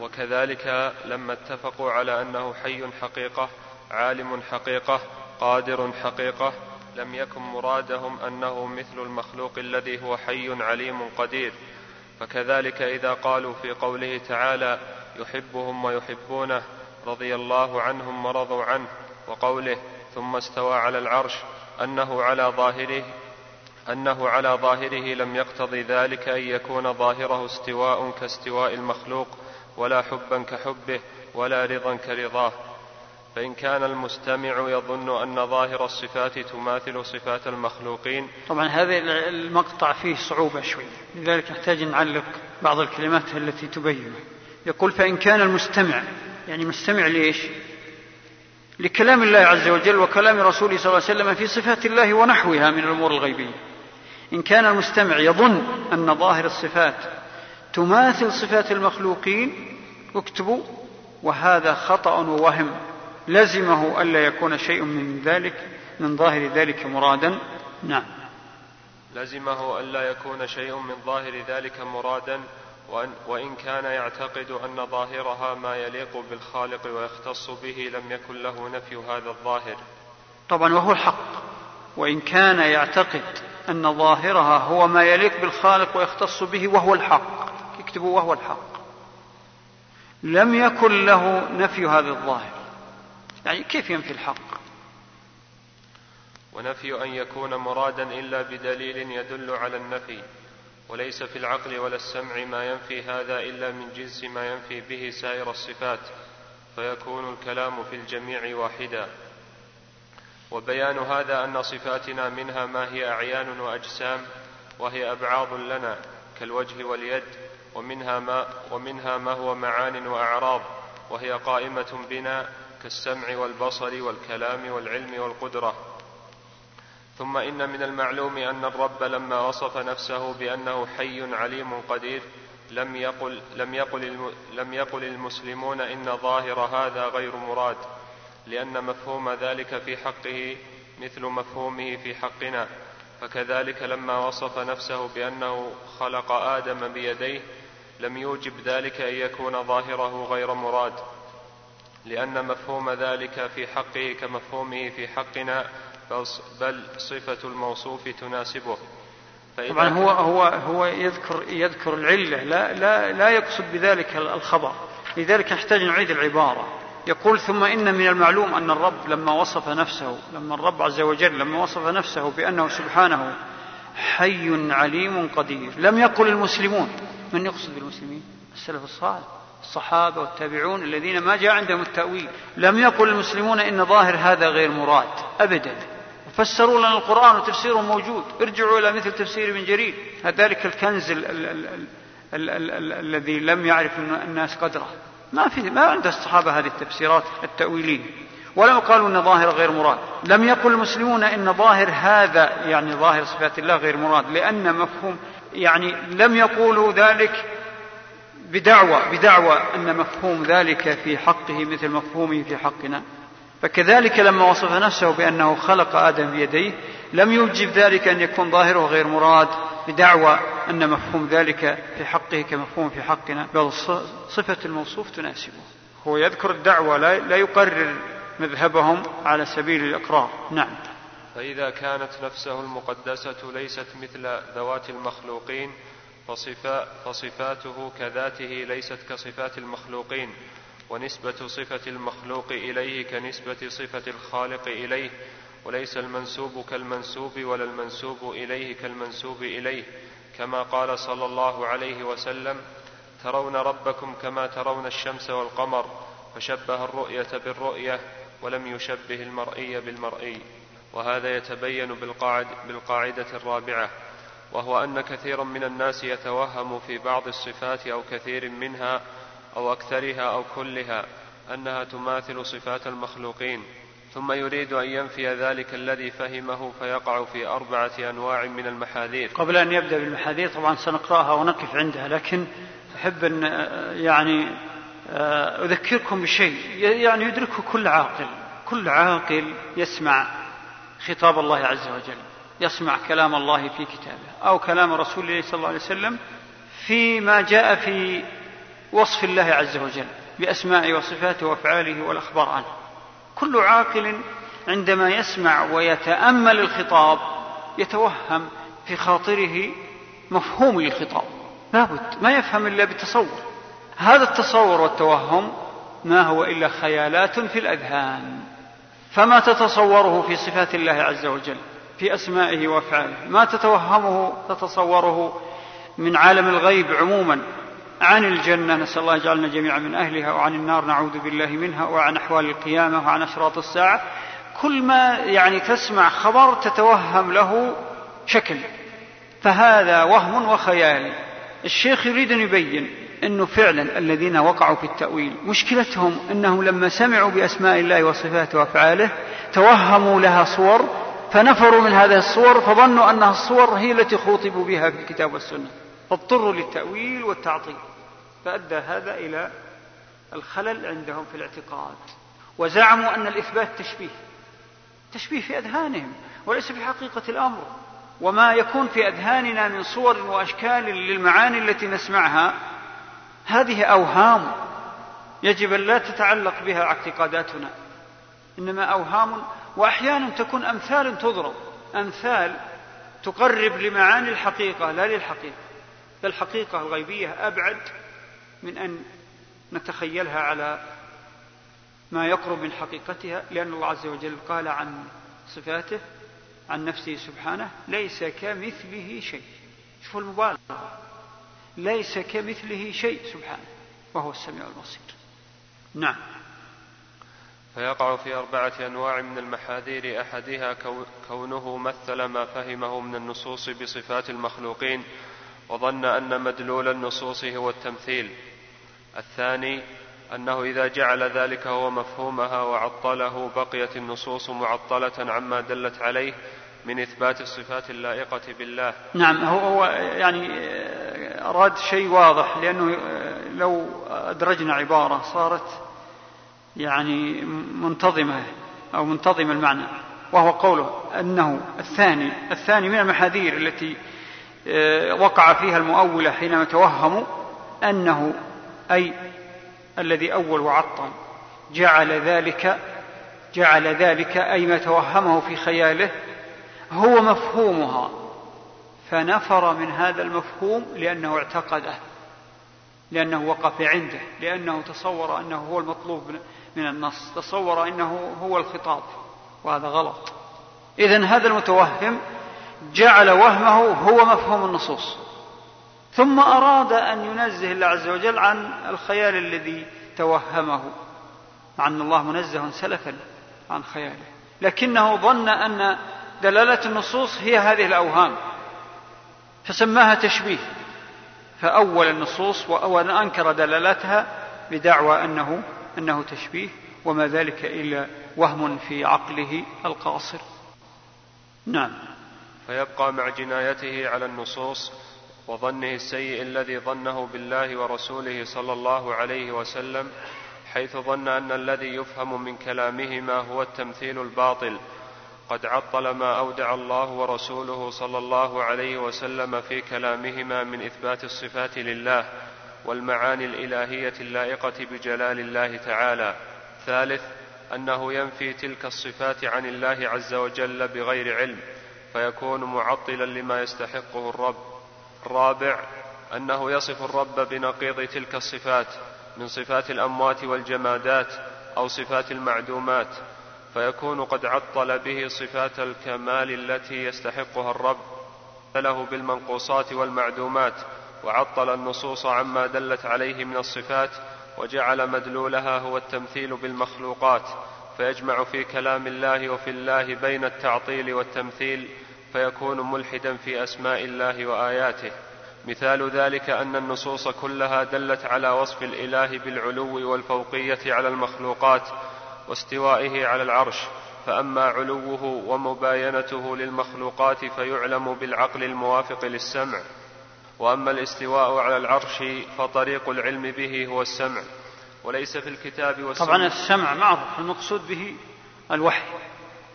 وكذلك لما اتفقوا على أنه حي حقيقة عالم حقيقة قادر حقيقة لم يكن مرادهم أنه مثل المخلوق الذي هو حي عليم قدير. فكذلك إذا قالوا في قوله تعالى يحبهم ويحبونه رضي الله عنهم ورضوا عنه وقوله ثم استوى على العرش أنه على ظاهره أنه على ظاهره لم يقتضي ذلك أن يكون ظاهره استواء كاستواء المخلوق ولا حبا كحبه ولا رضا كرضاه. فإن كان المستمع يظن أن ظاهر الصفات تماثل صفات المخلوقين. طبعا هذا المقطع فيه صعوبة شوي لذلك نحتاج نعلق بعض الكلمات التي تبينه يقول فإن كان المستمع يعني مستمع ليش لكلام الله عز وجل وكلام رسوله صلى الله عليه وسلم في صفات الله ونحوها من الأمور الغيبية. إن كان المستمع يظن أن ظاهر الصفات تماثل صفات المخلوقين اكتبوا وهذا خطأ ووهم. لزمه ألا يكون شيء من ذلك من ظاهر ذلك مرادا. نعم. لزمه ألا يكون شيء من ظاهر ذلك مرادا وأن, وإن كان يعتقد أن ظاهرها ما يليق بالخالق ويختص به لم يكن له نفي هذا الظاهر. طبعا وهو الحق. وإن كان يعتقد أن ظاهرها هو ما يليق بالخالق ويختص به وهو الحق. اكتبوا وهو الحق. لم يكن له نفي هذا الظاهر. يعني كيف ينفي الحق؟ ونفي أن يكون مرادا إلا بدليل يدل على النفي وليس في العقل ولا السمع ما ينفي هذا إلا من جنس ما ينفي به سائر الصفات فيكون الكلام في الجميع واحدا. وبيان هذا أن صفاتنا منها ما هي أعيان وأجسام وهي أبعاض لنا كالوجه واليد ومنها ما, ومنها ما هو معان وأعراض وهي قائمة بنا كالسمع والبصر والكلام والعلم والقدرة. ثم إن من المعلوم أن الرب لما وصف نفسه بأنه حي عليم قدير لم يقل, لم يقل, لم يقل المسلمون إن ظاهر هذا غير مراد. لأن مفهوم ذلك في حقه مثل مفهومه في حقنا. فكذلك لما وصف نفسه بأنه خلق آدم بيديه لم يوجب ذلك أن يكون ظاهره غير مراد. لأن مفهوم ذلك في حقه كمفهومه في حقنا بل صفة الموصوف تناسبه. طبعا هو هو هو يذكر يذكر العلة لا لا لا يقصد بذلك الخبر. لذلك نحتاج نعيد العبارة. يقول ثم إن من المعلوم أن الرب لما وصف نفسه لما الرب عز وجل لما وصف نفسه بأنه سبحانه حي عليم قدير لم يقل المسلمون. من يقصد بالمسلمين السلف الصالح الصحابة والتابعون الذين ما جاء عندهم التأويل. لم يقل المسلمون إن ظاهر هذا غير مراد أبدا. فسروا لنا القرآن وتفسيره موجود. ارجعوا إلى مثل تفسير ابن جرير. ذلك الكنز الذي لم يعرف الناس قدره. ما في ما عند الصحابة هذه التفسيرات التأويلية. ولو قالوا أن ظاهر غير مراد. لم يقل المسلمون إن ظاهر هذا يعني ظاهر صفات الله غير مراد. لأن مفهوم يعني لم يقولوا ذلك بدعوى بدعوى أن مفهوم ذلك في حقه مثل مفهومه في حقنا. فكذلك لما وصف نفسه بأنه خلق آدم بيديه لم يوجب ذلك أن يكون ظاهره غير مراد. بدعوى أن مفهوم ذلك في حقه كمفهوم في حقنا بل صفة الموصوف تناسبه. هو يذكر الدعوة لا يقرر مذهبهم على سبيل الإقرار. نعم. فإذا كانت نفسه المقدسة ليست مثل ذوات المخلوقين فصفا فصفاته كذاته ليست كصفات المخلوقين ونسبة صفة المخلوق إليه كنسبة صفة الخالق إليه وليس المنسوب كالمنسوب ولا المنسوب إليه كالمنسوب إليه كما قال صلى الله عليه وسلم ترون ربكم كما ترون الشمس والقمر فشبه الرؤية بالرؤية ولم يشبه المرئي بالمرئي. وهذا يتبين بالقاعد بالقاعدة الرابعة وهو أن كثيرا من الناس يتوهم في بعض الصفات أو كثير منها أو أكثرها أو كلها أنها تماثل صفات المخلوقين. ثم يريد أن ينفي ذلك الذي فهمه فيقع في أربعة أنواع من المحاذير. قبل أن يبدأ بالمحاذير طبعا سنقرأها ونقف عندها لكن أحب أن يعني آه، أذكركم بشيء يعني يدركه كل عاقل كل عاقل يسمع خطاب الله عز وجل يسمع كلام الله في كتابه أو كلام رسول الله صلى الله عليه وسلم فيما جاء في وصف الله عز وجل بأسمائه وصفاته وأفعاله والأخبار عنه. كل عاقل عندما يسمع ويتأمل الخطاب يتوهم في خاطره مفهوم للخطاب لابد ما يفهم إلا بتصور هذا التصور والتوهم ما هو إلا خيالات في الأذهان. فما تتصوره في صفات الله عز وجل في أسمائه وأفعاله ما تتوهمه تتصوره من عالم الغيب عموما. عن الجنة. نسأل الله يجعلنا جميعا من أهلها وعن النار. نعوذ بالله منها وعن أحوال القيامة وعن أشراط الساعة. كل ما يعني تسمع خبر تتوهم له شكل. فهذا وهم وخيال. الشيخ يريد أن يبين أنه فعلا الذين وقعوا في التأويل مشكلتهم أنهم لما سمعوا بأسماء الله وصفاته وأفعاله توهموا لها صور فنفروا من هذه الصور فظنوا أنها الصور هي التي خوطبوا بها في الكتاب والسنة. فاضطروا للتأويل والتعطيل. فأدى هذا إلى الخلل عندهم في الاعتقاد. وزعموا أن الإثبات تشبيه. تشبيه في أذهانهم وليس في حقيقة الأمر. وما يكون في أذهاننا من صور وأشكال للمعاني التي نسمعها هذه أوهام يجب أن لا تتعلق بها اعتقاداتنا. إنما أوهام وأحيانا تكون أمثال تضرب. أمثال تقرب لمعاني الحقيقة لا للحقيقة. فالحقيقة الغيبية أبعد من أن نتخيلها على ما يقرب من حقيقتها لأن الله عز وجل قال عن صفاته عن نفسه سبحانه ليس كمثله شيء. شوفوا المبالغة. ليس كمثله شيء سبحانه وهو السميع البصير. نعم. فيقع في أربعة أنواع من المحاذير أحدها كونه مثل ما فهمه من النصوص بصفات المخلوقين وظن أن مدلول النصوص هو التمثيل. الثاني أنه إذا جعل ذلك هو مفهومها وعطله بقيت النصوص معطلة عما دلت عليه من إثبات الصفات اللائقة بالله. نعم هو, يعني أراد شيء واضح لأنه لو أدرجنا عبارة صارت يعني منتظمة أو منتظم المعنى وهو قوله أنه الثاني الثاني من المحاذير التي آه، وقع فيها المؤولة حينما توهموا أنه أي الذي أول وعطل جعل ذلك جعل ذلك أي ما توهمه في خياله هو مفهومها. فنفر من هذا المفهوم لأنه اعتقده لأنه وقف عنده لأنه تصور أنه هو المطلوب من النص تصور أنه هو الخطاب وهذا غلط. إذا هذا المتوهم جعل وهمه هو مفهوم النصوص. ثم أراد أن ينزه الله عز وجل عن الخيال الذي توهمه مع أن الله منزه سلفا عن خياله. لكنه ظن أن دلالة النصوص هي هذه الأوهام فسماها تشبيه. فأول النصوص وأنكر دلالتها بدعوى أنه أنه تشبيه وما ذلك إلا وهم في عقله القاصر. نعم. فيبقى مع جنايته على النصوص وظنه السيء الذي ظنه بالله ورسوله صلى الله عليه وسلم حيث ظن أن الذي يفهم من كلامهما هو التمثيل الباطل. قد عطل ما أودع الله ورسوله صلى الله عليه وسلم في كلامهما من إثبات الصفات لله والمعاني الإلهية اللائقة بجلال الله تعالى. ثالث أنه ينفي تلك الصفات عن الله عز وجل بغير علم. فيكون معطلا لما يستحقه الرب. الرابع أنه يصف الرب بنقيض تلك الصفات من صفات الأموات والجمادات أو صفات المعدومات. فيكون قد عطل به صفات الكمال التي يستحقها الرب له بالمنقوصات والمعدومات وعطل النصوص عما دلت عليه من الصفات وجعل مدلولها هو التمثيل بالمخلوقات. فيجمع في كلام الله وفي الله بين التعطيل والتمثيل فيكون ملحدا في أسماء الله وآياته. مثال ذلك أن النصوص كلها دلت على وصف الإله بالعلو والفوقية على المخلوقات واستوائه على العرش. فأما علوه ومباينته للمخلوقات فيعلم بالعقل الموافق للسمع. وأما الاستواء على العرش فطريق العلم به هو السمع. وليس في الكتاب والسنة. طبعا السمع معروف المقصود به الوحي.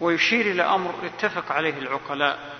ويشير إلى أمر اتفق عليه العقلاء.